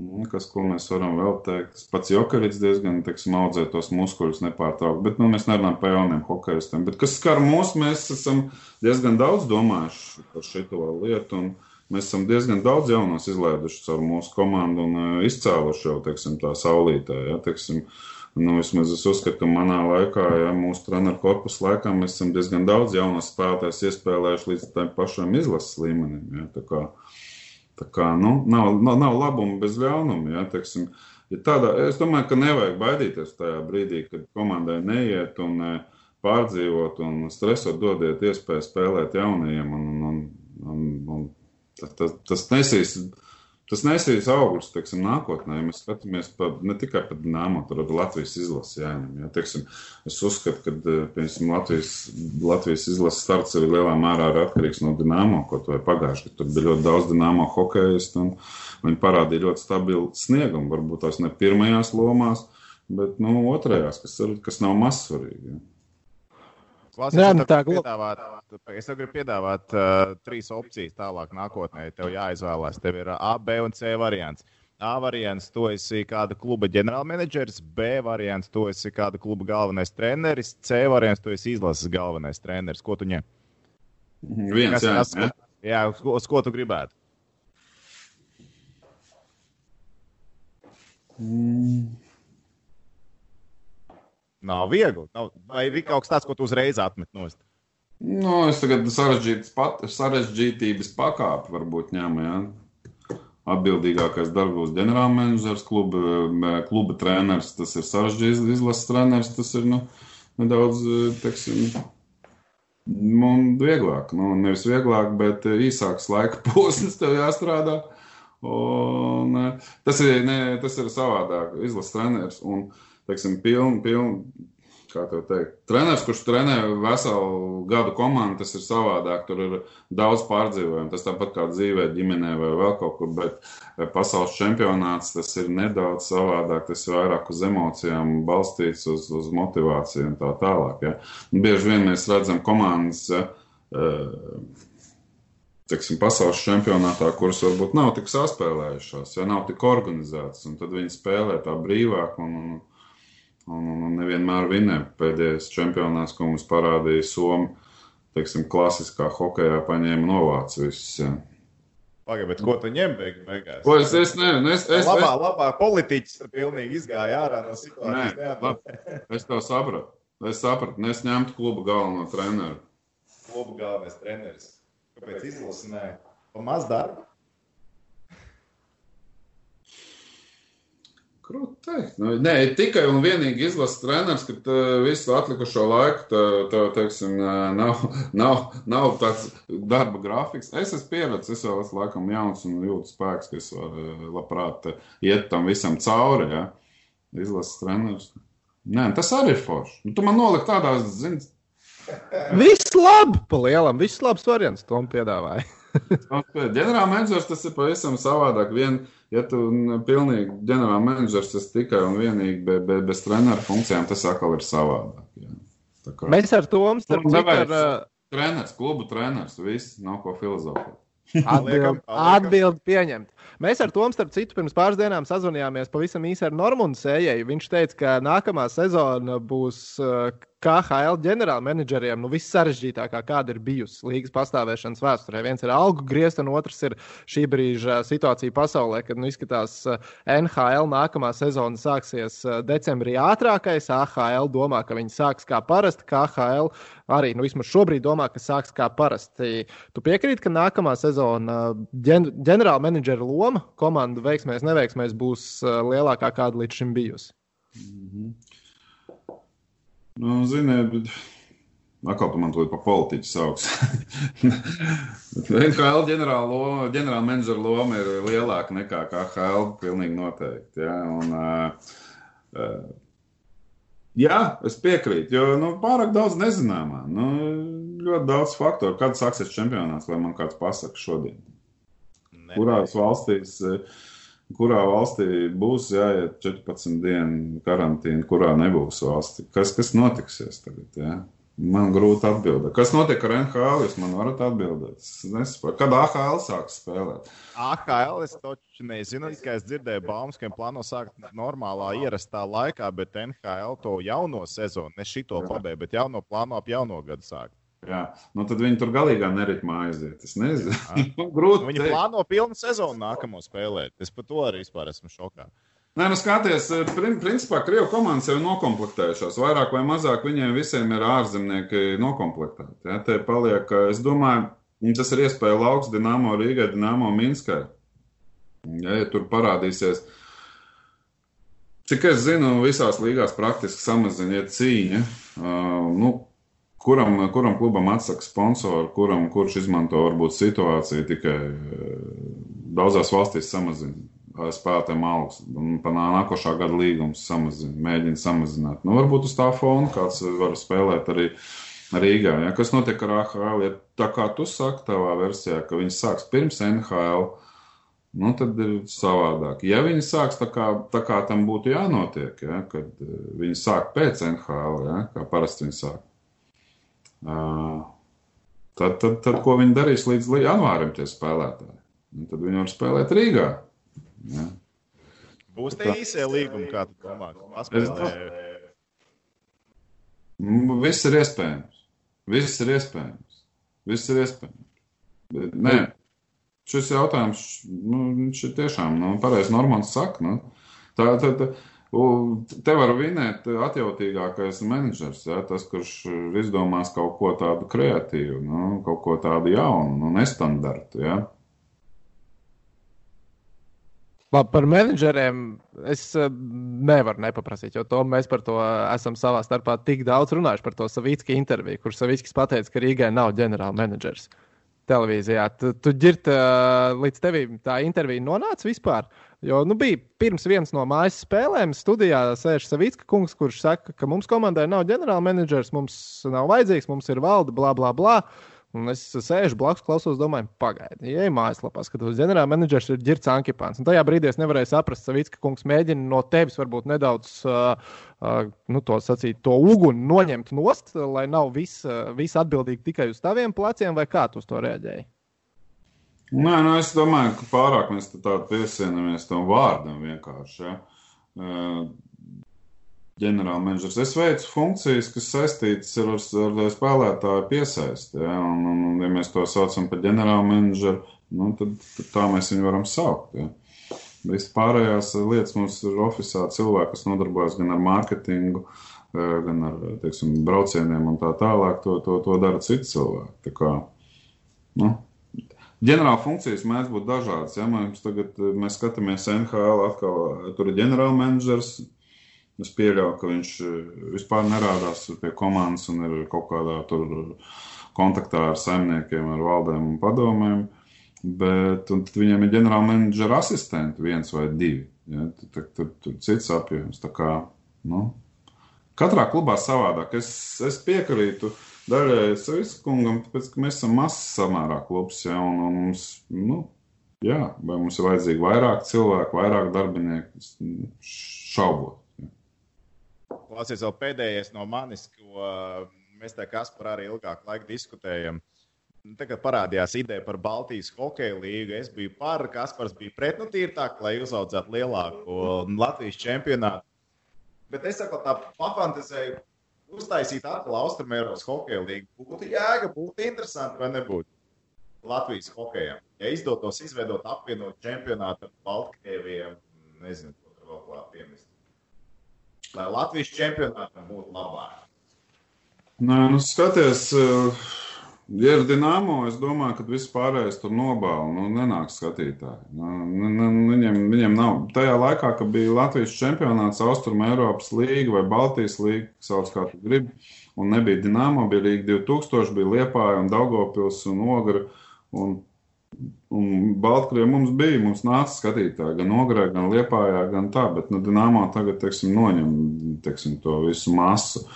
nu, kas, ko mēs varam vēl teikt, pats Jokarits diezgan, teiksim, audzē tos muskuļus nepārtraukt, bet, nu, mēs nerunājam par jauniem hokeistiem. Bet, kas skar mūs, mēs esam diezgan daudz domājuši par šito lietu. Un, Mēs esam diezgan daudz jaunos izlaiduši caur mūsu komandu un uh, izcēluši jau, teiksim, tā saulītē. Ja, teiksim, Nu, vismaz es uzskatu, ka manā laikā, ja mūsu treneru korpusu laikā, mēs esam diezgan daudz jaunas spēlētājas iespēlējuši līdz tam pašam izlases līmenim. Ja, tā kā, tā kā nu, nav, nav, nav labuma bez ļaunuma. Ja, teiksim, ja tādā, es domāju, ka nevajag baidīties tajā brīdī, kad komandai neiet un e, pārdzīvot un stresot, dodiet iespēju spēlēt jaunajiem. Un, un, un, un, tas, tas, tas nesīs Tas nesīs augļus, teiksim, nākotnē. Mēs skatāmies pa, ne tikai par Dīnāmo, tur arī Latvijas izlasi jāņem. Ja, teiksim, es uzskatu, ka eh, piemēram, Latvijas, Latvijas izlases starts arī lielā mērā ir atkarīgs no Dīnāmo, ko tu pagājuši, tur bija ļoti daudz Dīnāmo hokeistu, un viņi parādīja ļoti stabilu sniegumu, varbūt tās ne pirmajās lomās, bet nu, otrajās, kas, ir, kas nav mazsvarīgi. Ja. Klasiski, Jā, nu tā piedāvāt, es tev gribu piedāvāt uh, trīs opcijas tālāk nākotnē. Tev jāizvēlās. Tev ir A, B un C variants. A variants, tu esi kāda kluba ģenerālmenedžeris, B variants, tu esi kāda kluba galvenais treneris, C variants, tu esi izlases galvenais treneris. Ko tu ņem? Viens, Kas, jā, kas, jā. jā uz, uz ko tu gribētu? Mm. Nav viegli. Nav, vai ir kaut kas tāds, ko tu uzreiz atmet no stūra? Nu, es tagad sarežģītības pakāpi varbūt ņēmu. Ja? Atbildīgākais darbos ģenerālmenedžers, kluba, kluba treneris, tas ir sarežģīts izlases treneris, tas ir nu, nedaudz, teiksim, man vieglāk. Nu, nevis vieglāk, bet īsāks laika posms tev jāstrādā. Un, tas, ir, ne, tas ir savādāk, izlases treneris. Un, uh, teiksim, pilnu, pilnu, kā te teikt, treneris, kurš trenē veselu gadu komandu, tas ir savādāk. Tur ir daudz pārdzīvojumu. Tas tāpat kā dzīvē, ģimenē vai vēl kaut kur, bet eh, pasaules čempionāts tas ir nedaudz savādāk. Tas ir vairāk uz emocijām balstīts, uz, uz motivāciju un tā tālāk. Ja. Un bieži vien mēs redzam komandas. Ja, uh, Teiksim, pasaules čempionātā, kuras varbūt nav tik saspēlējušās, ja nav tik organizētas, un tad viņi spēlē tā brīvāk un, un, Un, un, un nevienmēr vinē. Pēdējais čempionāts, ko mums parādīja Somija, teiksim, klasiskā hokeja paņēma novācu visus. Ja. Pagaid, bet ko tu ņem beig, beigās? Ko es, es, ne, es, es, labā, es... labā politiķis pilnīgi izgāja ārā no situācijas. Nē, labi, es to sapratu. Es sapratu, es ņemtu klubu galveno treneru. Klubu galvenais treneris. Kāpēc izlasnē? Pa maz Grūti teikt. Nu, nē, tikai un vienīgi izlases treneris, ka uh, visu atlikušo laiku tā, tā, teiksim, nav, nav, nav tāds darba grafiks. Es esmu pieredzējis, es vēl esmu laikam jauns un jūtu spēks, ka es varu labprāt iet tam visam cauri. Ja? Izlases treneris. Nē, tas arī ir forši. Nu, tu man noliki tādās, zini. Viss labi, pa lielam, viss labs variants, Tom piedāvāja. Ģenerāla menedžers tas ir pavisam savādāk. Vien, ja tu pilnīgi ģenerāla menedžers tas tikai un vienīgi be, be, bez treneru funkcijām, tas atkal ir savādāk. Jā. Kā... Mēs ar to mums ar... Treneris, klubu treneris, viss nav ko filozofēt. Atbildi atbild pieņemt. Mēs ar Tomu, starp citu, pirms pāris dienām sazvanījāmies pavisam īsi ar Normūnu Sējēju. Viņš teica, ka nākamā sezona būs KHL ģenerālmenedžeriem nu, vissarežģītākā, kāda ir bijusi līgas pastāvēšanas vēsturē. Viens ir algu griezt, un otrs ir šī brīža situācija pasaulē, kad nu, izskatās, NHL nākamā sezona sāksies decembrī ātrākais. AHL domā, ka viņi sāks kā parasti. KHL arī nu, vismaz šobrīd domā, ka sāks kā parasti. Tu piekrīti, ka nākamā sezona ģen ģenerālmenedžera loma komandu veiksmēs, neveiksmēs būs lielākā, kāda līdz šim bijusi? Mm -hmm. Nu, ziniet, bet... Atkal man to par politiķu sauc. NHL ģenerāla ģenerāla menedžera loma ir lielāka nekā KHL. Pilnīgi noteikti. Ja? Un, uh, jā, es piekrītu, jo nu, pārāk daudz nezināmā. Nu, ļoti daudz faktoru. Kad sāksies čempionāts, lai man kāds pasaka šodien? Ne. Kurās valstīs? Uh, kurā valstī būs jāiet 14 dienu karantīna, kurā nebūs valsti. Kas, kas notiksies tagad? Ja? Man grūti atbildēt. Kas notiek ar NHL? Jūs man varat atbildēt. Es nesaprotu, kad AHL sāks spēlēt. AHL es taču nezinu, tikai es dzirdēju baumas, ka plāno sākt normālā, ierastā laikā, bet NHL to jauno sezonu, ne šito pabeigtu, bet jauno plāno ap jauno gadu sākt. Jā, nu tad viņi tur galīgā neritmā aiziet. Es nezinu. Grūti. Viņi teikt. plāno pilnu sezonu nākamo spēlēt. Es par to arī esmu šokā. Nē, nu skaties, eh, principā Krievijas komandas jau ir noklāpējušās. Vairāk vai mazāk viņiem visiem ir ārzemnieki noklāpēti. Ja, te paliek, eh, es domāju, tas ir iespēja lauks Dienāmo Rīgai, Dienāmo Minskai. Ja, ja tur parādīsies, cik es zinu, visās līgās praktiski samaziniet cīņa. Uh, nu, kuram, kuram klubam atsaka sponsoru, kuram kurš izmanto varbūt situāciju tikai eh, daudzās valstīs samazina spēlētājiem algas, un nākošā gada līgums samazina, mēģina samazināt. Nu, varbūt uz tā fona kāds var spēlēt arī Rīgā. Ja? Kas notiek ar AHL? Ja tā kā tu saki tavā versijā, ka viņi sāks pirms NHL, nu, tad ir savādāk. Ja viņi sāks tā kā, tā kā tam būtu jānotiek, ja? kad eh, viņi sāk pēc NHL, ja? kā parasti viņi sāk Tad, tad, tad ko viņi darīs līdz janvārim, tie spēlētāji? Un tad viņi var spēlēt Rīgā. Ja. Būs tie īsie līgumi, kā tu domā? Paspēlē... Viss ir iespējams. Viss ir iespējams. Viss ir iespējams. Nē, šis jautājums, nu, viņš ir tiešām, nu, pareizi Normans saka, nu, tā, tā, tā, Te var vinēt atjautīgākais menedžers, ja, tas, kurš izdomās kaut ko tādu kreatīvu, nu, kaut ko tādu jaunu, nu, nestandartu. Ja. Labi, par menedžeriem es eh, nevaru nepaprasīt, jo to mēs par to esam savā starpā tik daudz runājuši par to Savicki interviju, kur Savickis pateica, ka Rīgai nav ģenerāla menedžers televīzijā. Tu, tu ģirt, uh, līdz tevim tā intervija nonāca vispār. Jo nu, bija pirms vienas no mājas spēlēm, studijā sēž Savicka kungs, kurš saka, ka mums komandai nav ģenerālmenedžers, mums nav vajadzīgs, mums ir valde, bla, bla, bla. Un es sēžu blakus, klausos, domāju, pagaidi, ir mājaslapā, skatos, ģenerālmenedžers ir Girts Ankipāns. Un tajā brīdī es nevarēju saprast, Savicka kungs mēģina no tevis varbūt nedaudz, uh, uh, nu, to sacīt, to uguni noņemt nost, lai nav viss uh, vis atbildīgi tikai uz taviem pleciem, vai kā tu uz to reaģēji? Nē, nu es domāju, ka pārāk mēs tādā piesienāmies tam vārdam vienkārši. Ja? Ģenerālmenedžers. Es veicu funkcijas, kas saistītas ar, ar spēlētāju piesaisti. Ja? Un, un, un, ja mēs to saucam par ģenerālmenedžeru, nu, tad, tad tā mēs viņu varam saukt. Ja? Visas pārējās lietas mums ir oficiāli cilvēki, kas nodarbojas gan ar mārketingu, gan ar teiksim, braucieniem un tā tālāk. To, to, to dara citi cilvēki. Tā kā, Nu, ģenerāla funkcijas mēdz būt dažādas. Ja? Mēs tagad mēs skatāmies NHL, atkal tur ir ģenerālmenedžers. Es pieļauju, ka viņš vispār nerādās pie komandas un ir kaut kādā tur kontaktā ar saimniekiem, ar valdēm un padomēm. Bet viņam ir ģenerālmenedžera asistenti, viens vai divi. Ja? Tur, tur, tur cits apjoms. Kā, nu, katrā klubā savādāk. Es, es piekrītu daļai Saviskungam, tāpēc, ka mēs esam mazs samērā klubs. Ja? Un, un mums, nu, jā, vai mums ir vajadzīgi vairāk cilvēku, vairāk darbinieku, šaubot. Klausies, vēl pēdējais no manis, ko mēs te Kaspar arī ilgāk laika diskutējam. Nu, tagad parādījās ideja par Baltijas hokeja līgu. Es biju par, Kaspars bija pret, nu, tīri tā, lai uzaudzētu lielāku Latvijas čempionātu. Bet es saku, tā pafantazēju, uztaisīt atkal Austrumēropas hokeja līgu. Būtu jēga, būtu interesanti vai nebūtu. Latvijas hokejam. Ja izdotos izveidot apvienot čempionātu ar Baltkrieviem, nezinu, ko tur vēl klāt piemest. Lai Latvijas čempionātam būtu labāk. Nē, nu skaties. Uh Ja ir dīnāmo, es domāju, ka viss pārējais tur nobāla. Nu, nenāks skatītāji. Nu, nu, viņiem, viņiem nav. Tajā laikā, kad bija Latvijas čempionāts, Austrum Eiropas līga vai Baltijas līga, sauc kā tu gribi, un nebija dīnāmo, bija Līga 2000, bija Liepāja un Daugopils un Ogra. Un, un Baltkrievija mums bija, mums nāca skatītāji gan Ogrē, gan Liepājā, gan tā, bet nu, dīnāmo tagad, teiksim, noņem teiksim, to visu masu.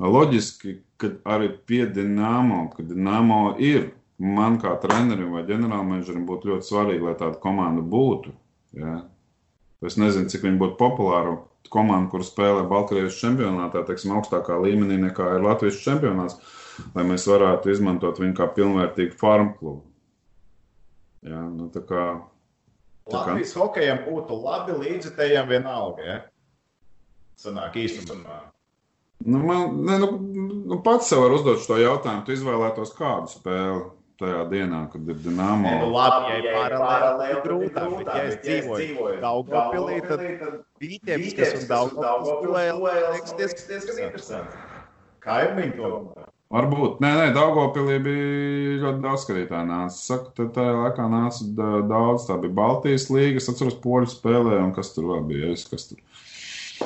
Loģiski, ka arī pie Dienāmo, ka Dienāmo ir man kā trenerim vai ģenerālmenedžerim būtu ļoti svarīgi, lai tāda komanda būtu. Ja? Es nezinu, cik viņi būtu populāri. Komanda, kur spēlē Baltkrievijas čempionātā, teiksim, augstākā līmenī nekā ir Latvijas čempionāts, lai mēs varētu izmantot viņu kā pilnvērtīgu farmu klubu. Ja? Nu, tā kā, tā kā... Latvijas hokejam būtu labi līdzekļiem vienalga. Ja? Sanāk īstenībā. Nu, man, ne, nu, nu, pats sev var uzdot šo jautājumu. Tu izvēlētos kādu spēli tajā dienā, kad ir dīnāma. Nu, labi, ja ir paralēli, grūtāk. Bet, ja es dzīvoju Daugavpilī, tad Vītēviskas un Daugavpilī liekas diezgan interesanti. Kaimiņi to. Varbūt. Nē, nē, Daugopilī bija ļoti daudz skatītāju nāca. Saku, tad tajā laikā nāca daudz. Tā bija Baltijas līga, es atceros poļu spēlē, un kas tur vēl bija. Es, kas tur.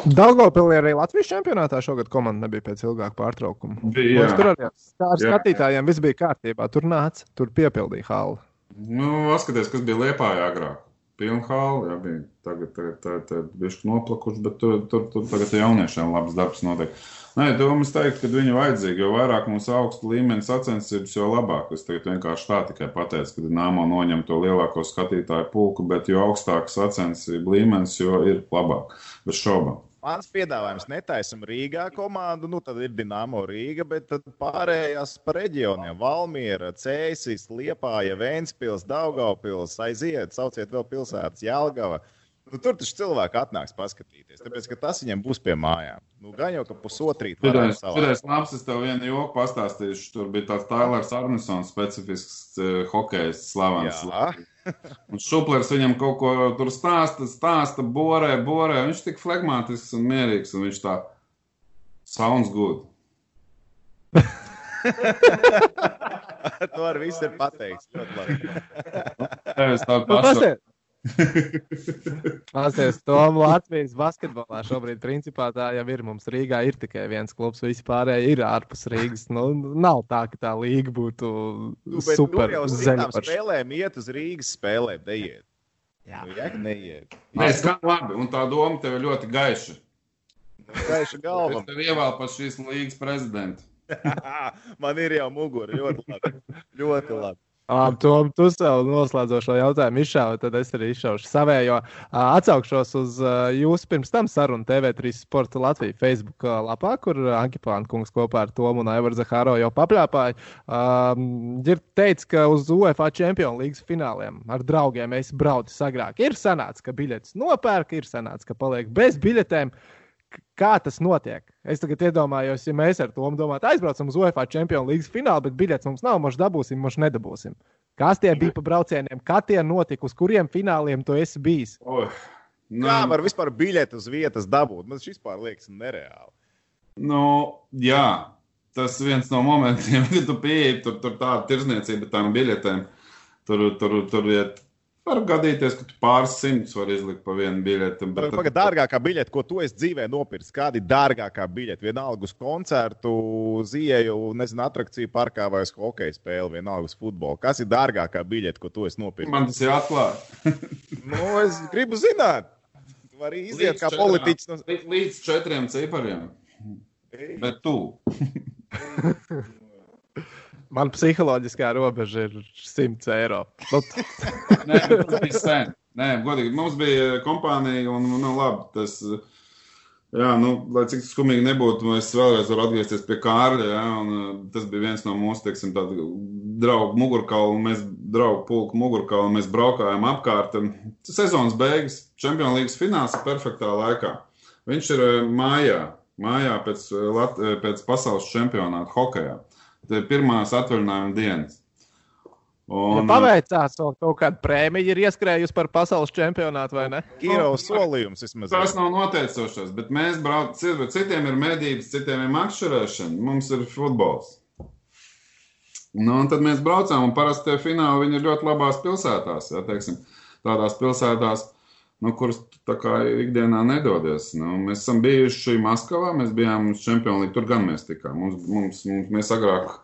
Daugopilī arī Latvijas čempionātā šogad komanda nebija pēc ilgāka pārtraukuma. Bija, tur arī ar skatītājiem viss bija kārtībā. Tur nāca, tur piepildīja halu. Nu, skaties, kas bija Liepājā agrāk. Pilna hala, jā, bija tagad, tagad, tagad, tagad bišķi noplakuši, bet tur, tur, tur tagad jauniešiem labs darbs notiek. Nē, domas teikt, ka viņi vajadzīgi, jo vairāk mums augsta līmeņa sacensības, jo labāk. Es tagad vienkārši tā tikai pateicu, ka Nāmo noņem to lielāko skatītāju pulku, bet jo augstāks sacensību līmenis, jo ir labāk. Bez šaubām. Mans piedāvājums netaisam Rīgā komandu, nu tad ir Dienāmo Rīga, bet pārējās pa reģioniem - Valmiera, Cēsis, Liepāja, Vēnspils, Daugaupils, aiziet, sauciet vēl pilsētas Jelgava. Nu, tur taču cilvēki atnāks paskatīties, tāpēc ka tas viņiem būs pie mājām. Nu, gan jau, ka pusotrīt tur ir. Tur ir labs, es tev vienu joku pastāstīšu. Tur bija tāds Tailers Arnesons, specifisks uh, hokejs, slavens. Un šuplers viņam kaut ko tur stāsta, stāsta, borē, borē. Viņš tik flegmātisks un mierīgs, un viņš tā sounds good. to ar visu ir pateikts. Ļoti labi. es tādu pašu. Mākslinieks, Tom, Latvijas basketbolā šobrīd, principā, tā jau ir. Mums Rīgā ir tikai viens klubs, visi pārējie ir ārpus Rīgas. Nu, nav tā, ka tā līga būtu nu, super. Tur jau uz spēlēm iet uz Rīgas spēlēm, neiet. Jā, nu, jā neiet. Nē, skan labi, un tā doma tev ir ļoti gaiša. Gaiša galva. Es tev ievēlu par šīs līgas prezidentu. Man ir jau mugura ļoti labi. Ļoti labi. Tom, tu savu noslēdzošo jautājumu izšāvi, tad es arī izšaušu savējo. Atsaukšos uz jūsu pirms tam sarunu TV3 Sporta Latvijas Facebook lapā, kur Ankipāna kungs kopā ar Tomu un Aivaru Zahāro jau papļāpāja. Ir teicis, ka uz UEFA Champions League fināliem ar draugiem es braucu agrāk. Ir sanācis, ka biļetes nopērk, ir sanācis, ka paliek bez biļetēm. Uh, kā tas notiek. Es tagad iedomājos, ja mēs ar to domājam, aizbraucam uz UEFA Champions League finālu, bet biļets mums nav, mums dabūsim, mums nedabūsim. Kas tie bija pa braucieniem, kā tie notika, uz kuriem fināliem tu esi bijis? Oh, nu... Kā var vispār biļeti uz vietas dabūt? Man tas vispār liekas nereāli. Nu, jā, tas viens no momentiem, kad tu pieeji tur, tur tāda tirzniecība tām biļetēm. Tur, tur, tur iet Var gadīties, ka tu pāris simtus var izlikt pa vienu biļeti. Bet tā ir dārgākā biļete, ko tu esi dzīvē nopircis. Kāda ir dārgākā biļete? Vienalga uz koncertu, uz ieeju, nezinu, atrakciju parkā vai uz hokeja spēli, vienalga uz futbolu. Kas ir dārgākā biļete, ko tu esi nopircis? Man tas ir atklāts. nu, es gribu zināt. Tu vari iziet līdz kā četrām, politiķis. No... Līdz četriem cipariem. Bet tu. Man psiholoģiskā robeža ir 100 eiro. Nu, Nē, tas bija sen. Nē, godīgi, mums bija kompānija, un, nu, labi, tas, jā, nu, lai cik skumīgi nebūtu, es vēlreiz varu atgriezties pie Kārļa, jā, un tas bija viens no mūsu, teiksim, draugu mugurkaulu, mēs draugu pulku mugurkaulu, mēs braukājām apkārt, sezonas beigas, Champions League fināls perfektā laikā. Viņš ir mājā, mājā pēc, pēc pasaules čempionāta hokejā pirmās atvaļinājuma dienas. Un, ja paveicās, vēl kaut kāda prēmija ir ieskrējusi par pasaules čempionātu, vai ne? Kīrovs solījums vismaz. Tas nav noteicošais, bet mēs braucam, citiem ir medības, citiem ir makšķerēšana, mums ir futbols. Nu, un tad mēs braucām, un parasti tie fināli ir ļoti labās pilsētās, ja teiksim, tādās pilsētās, nu, kuras tā kā ikdienā nedodies. Nu, mēs esam bijuši Maskavā, mēs bijām Champions League, tur gan mēs tikām. Mums, mums, mums, mēs agrāk,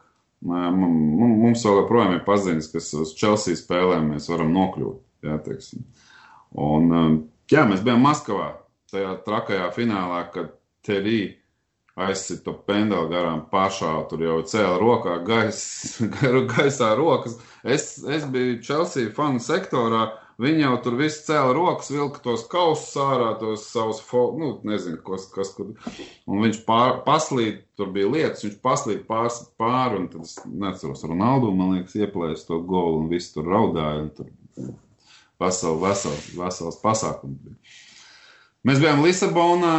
mums vēl joprojām ir paziņas, kas uz Chelsea spēlēm mēs varam nokļūt. Jā, teiksim. un, um, jā, mēs bijām Maskavā tajā trakajā finālā, kad Terī aizsita pendeli garām pašā, tur jau cēla rokā gais, gaisā rokas. Es, es biju Chelsea fanu sektorā, Viņi jau tur viss cēla rokas, vilka tos kausus ārā, tos savus, nu, nezinu, kas, kas kur. Un viņš pār, paslīd, tur bija lietas, viņš paslīd pāris pāri, un tad es neceros, Ronaldu, man liekas, ieplēs to golu, un viss tur raudāja, un tur vesel, vesels, vesels pasākums. Mēs bijām Lisabonā,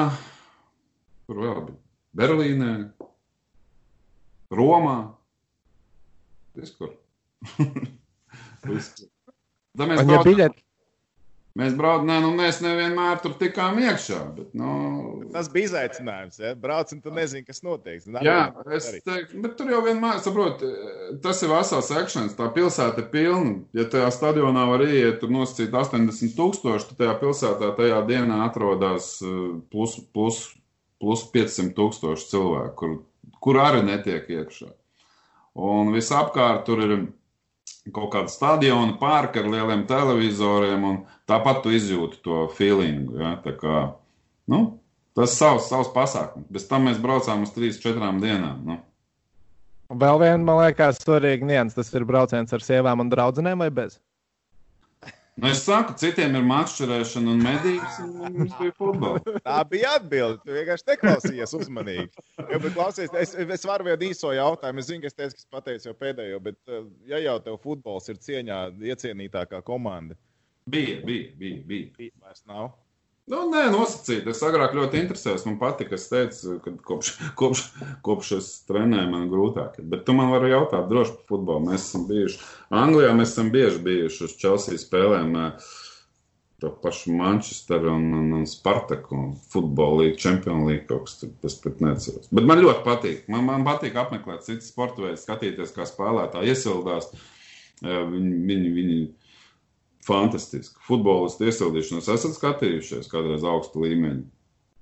kur vēl bija Berlīnē, Romā, viskur. viskur. Tad mēs braucam. Biļet... Mēs braucam, nē, nu, mēs nevienmēr tur tikām iekšā. Bet, nu... Tas bija izaicinājums. Ja? Braucam, tu nezini, kas notiks. Nā, Jā, es teiktu, bet tur jau vienmēr, saprot, tas ir vesels akcents. Tā pilsēta ir pilna. Ja tajā stadionā var ieiet, tur nosacīt 80 tūkstoši, tad tajā pilsētā tajā dienā atrodas eh, plus, plus, plus 500 tūkstoši cilvēku, kur, kur arī netiek iekšā. Un visapkārt tur ir kaut kāda stadiona, parka ar lieliem televizoriem, un tāpat tu izjūti to feelingu. Ja? Tā kā, nu, tas ir savs, savs pasākums. Bez tam mēs braucām uz 3-4 dienām. Nu. Vēl viena, man liekas, svarīga nianses. Tas ir brauciens ar sievām un draugiem vai bez? Nu, es saku, citiem ir makšķerēšana un medības, un mums bija futbols. Tā bija atbilde. Tu vienkārši neklausījies uzmanīgi. Jo, klausies, es, es varu vienu īso jautājumu. Es zinu, ka es teicu, ka pateicu jau pēdējo, bet eh, ja jau tev futbols ir cieņā iecienītākā komanda. Bija, bija, bija. bija. bija vairs nav. Nu, nē, nosacīt. Es agrāk ļoti interesējos. Man patika, es teicu, ka kopš, kopš, kopš es trenēju, man grūtāk. Bet tu man vari jautāt droši par futbolu. Mēs esam bijuši Anglijā, mēs esam bieži bijuši uz Chelsea spēlēm. To pašu Manchesteru un, un, un Spartaku un futbolu līniju, Champions League kaut kas tur, es pat neceros. Bet man ļoti patīk. Man, man patīk apmeklēt citas sporta veidus, skatīties, kā spēlētāji iesildās. Viņi, viņi, viņi fantastiski. Futbolistu iesildīšanos esat skatījušies kādreiz augstu līmeņu.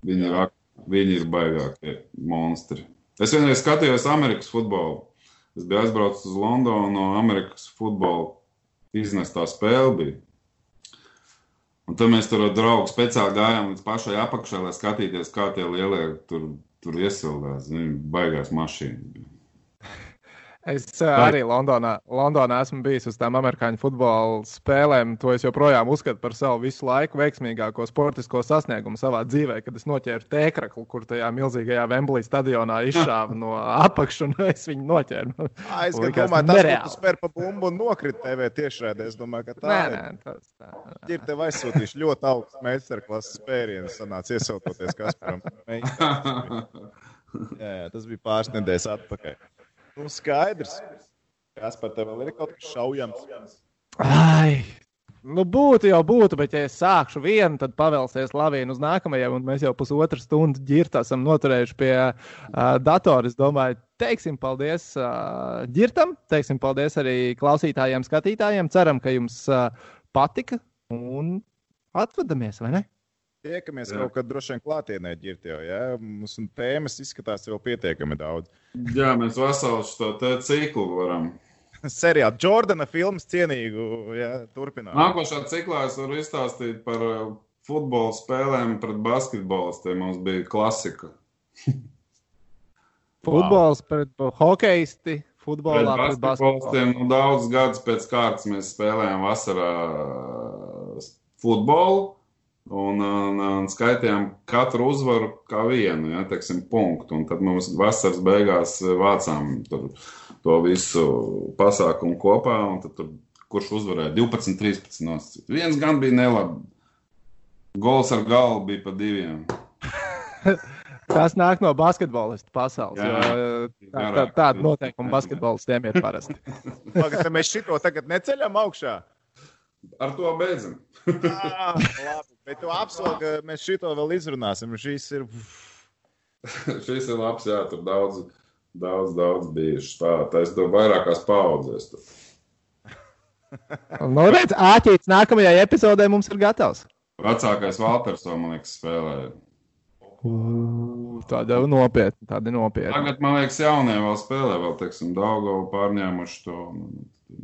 Viņi ir, viņi ir baigākie monstri. Es vienreiz skatījos Amerikas futbolu. Es biju aizbraucis uz Londonu no Amerikas futbola iznestā spēle. Bija. Un tad mēs tur ar draugu speciāli gājām līdz pašai apakšai, lai skatītos, kā tie lielie tur, tur iesildās. Viņi baigās mašīnas. Es uh, arī Londonā, Londonā esmu bijis uz tām amerikāņu futbola spēlēm. To es joprojām uzskatu par savu visu laiku veiksmīgāko sportisko sasniegumu savā dzīvē, kad es noķēru tēkraklu, kur tajā milzīgajā Wembley stadionā izšāva no apakšas, un es viņu noķēru. Es domāju, tas ir spēr pa bumbu un nokrita TV tiešraidē. Es domāju, ka tā nē, nē, tas tā. Ir tev aizsūtījuši ļoti augstu meistarklases spērienu, sanāca iesautoties Kasparam. jā, jā, tas bija pāris nedēļas atpakaļ. Nu, skaidrs. Kas par tevi vēl ir kaut kas šaujams? Ai, Nu, būtu jau būtu, bet, ja es sākšu vienu, tad pavēlsies lavīnu uz nākamajiem, un mēs jau pusotru stundu ģirta esam noturējuši pie uh, datora. Es domāju, teiksim paldies uh, ģirtam, teiksim paldies arī klausītājiem, skatītājiem. Ceram, ka jums uh, patika un atvadamies, vai ne? Tiekamies jā. kaut kad droši vien klātienē, ģirt jau, jā. Mums tēmas izskatās jau pietiekami daudz. Jā, mēs veselu šo ciklu varam seriālu, Jordana filmas cienīgu ja, turpinājumu. Nākošā ciklā es varu izstāstīt par uh, futbola spēlēm pret basketbolistiem. Mums bija klasika. Futbols pret hokeisti. Futbolā pret basketbolistiem. Nu, daudz gadus pēc kārtas mēs spēlējām vasarā uh, futbolu. Un, un, un skaitījām katru uzvaru kā vienu, ja, teiksim, punktu. Un tad mums vasaras beigās vācām tur to visu pasākumu kopā. Tur, kurš uzvarēja 12, 13 nosacīt. Viens gan bija nelabi. Gols ar galvu bija pa diviem. Tas nāk no basketbolista pasaules. Jā, tā, tā, tāda noteikuma basketbolistiem ir parasti. Pagad, mēs šito tagad neceļam augšā. Ar to beidzam. ah, labi, bet tu apsoli, ka mēs šito vēl izrunāsim. Šis ir. Šis ir labs, jā, tur daudz Daudz, daudz bijuši. Tā es to vairākās paudzēs. nu, redz, āķīts nākamajai epizodē mums ir gatavs. Vecākais Valters man liekas, spēlēja. Tāda nopietna, tāda nopietna. Tagad, man liekas, jaunie vēl spēlē, vēl, teiksim, Daugovu pārņēmuši to un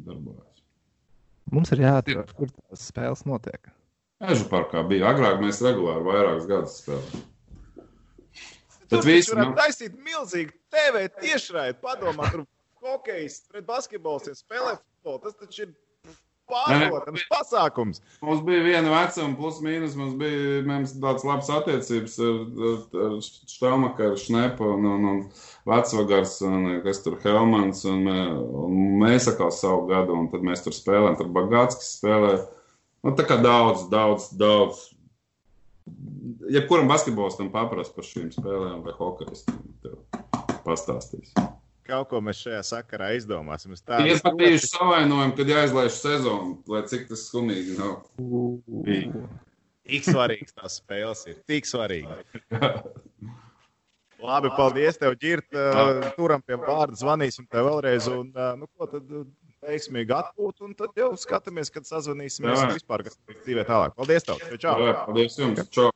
darbojas. Mums ir jāatrod, kur tās spēles notiek. Ežu parkā bija. Agrāk mēs regulāri vairākus gadus spēlējām. Bet viss var taisīt milzīgu TV tiešraidi. Padomā, tur hokejs pret basketbolistiem spēlē futbolu. Tas taču ir pārprotams pasākums. Mums bija viena vecuma, plus mīnus. Mums bija mums tāds labs attiecības ar, ar, ar Štāmakaru, Šnepu un, un, un Vecvagars, un kas tur Helmans. Un, un mēs atkal savu gadu, un tad mēs tur spēlējam. Tur Bagātskis spēlē. Nu, tā kā daudz, daudz, daudz jebkuram basketbolistam paprast par šīm spēlēm vai hokeistam, tev pastāstīs. Kaut ko mēs šajā sakarā izdomāsim. Es tādu bijuši savainojumi, kad jāizlaiž sezonu, lai cik tas skumīgi nav. Tik svarīgs tās spēles ir. Tik svarīgi. Labi, paldies tev, Girt. Turam pie vārda, zvanīsim tev vēlreiz. Un, nu, ko tad veiksmīgi atpūt, un tad jau skatāmies, kad sazvanīsimies vispār, kas dzīvē tālāk. Paldies tev! Čau! Jā, paldies jums! Čau!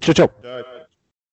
Čau! čau.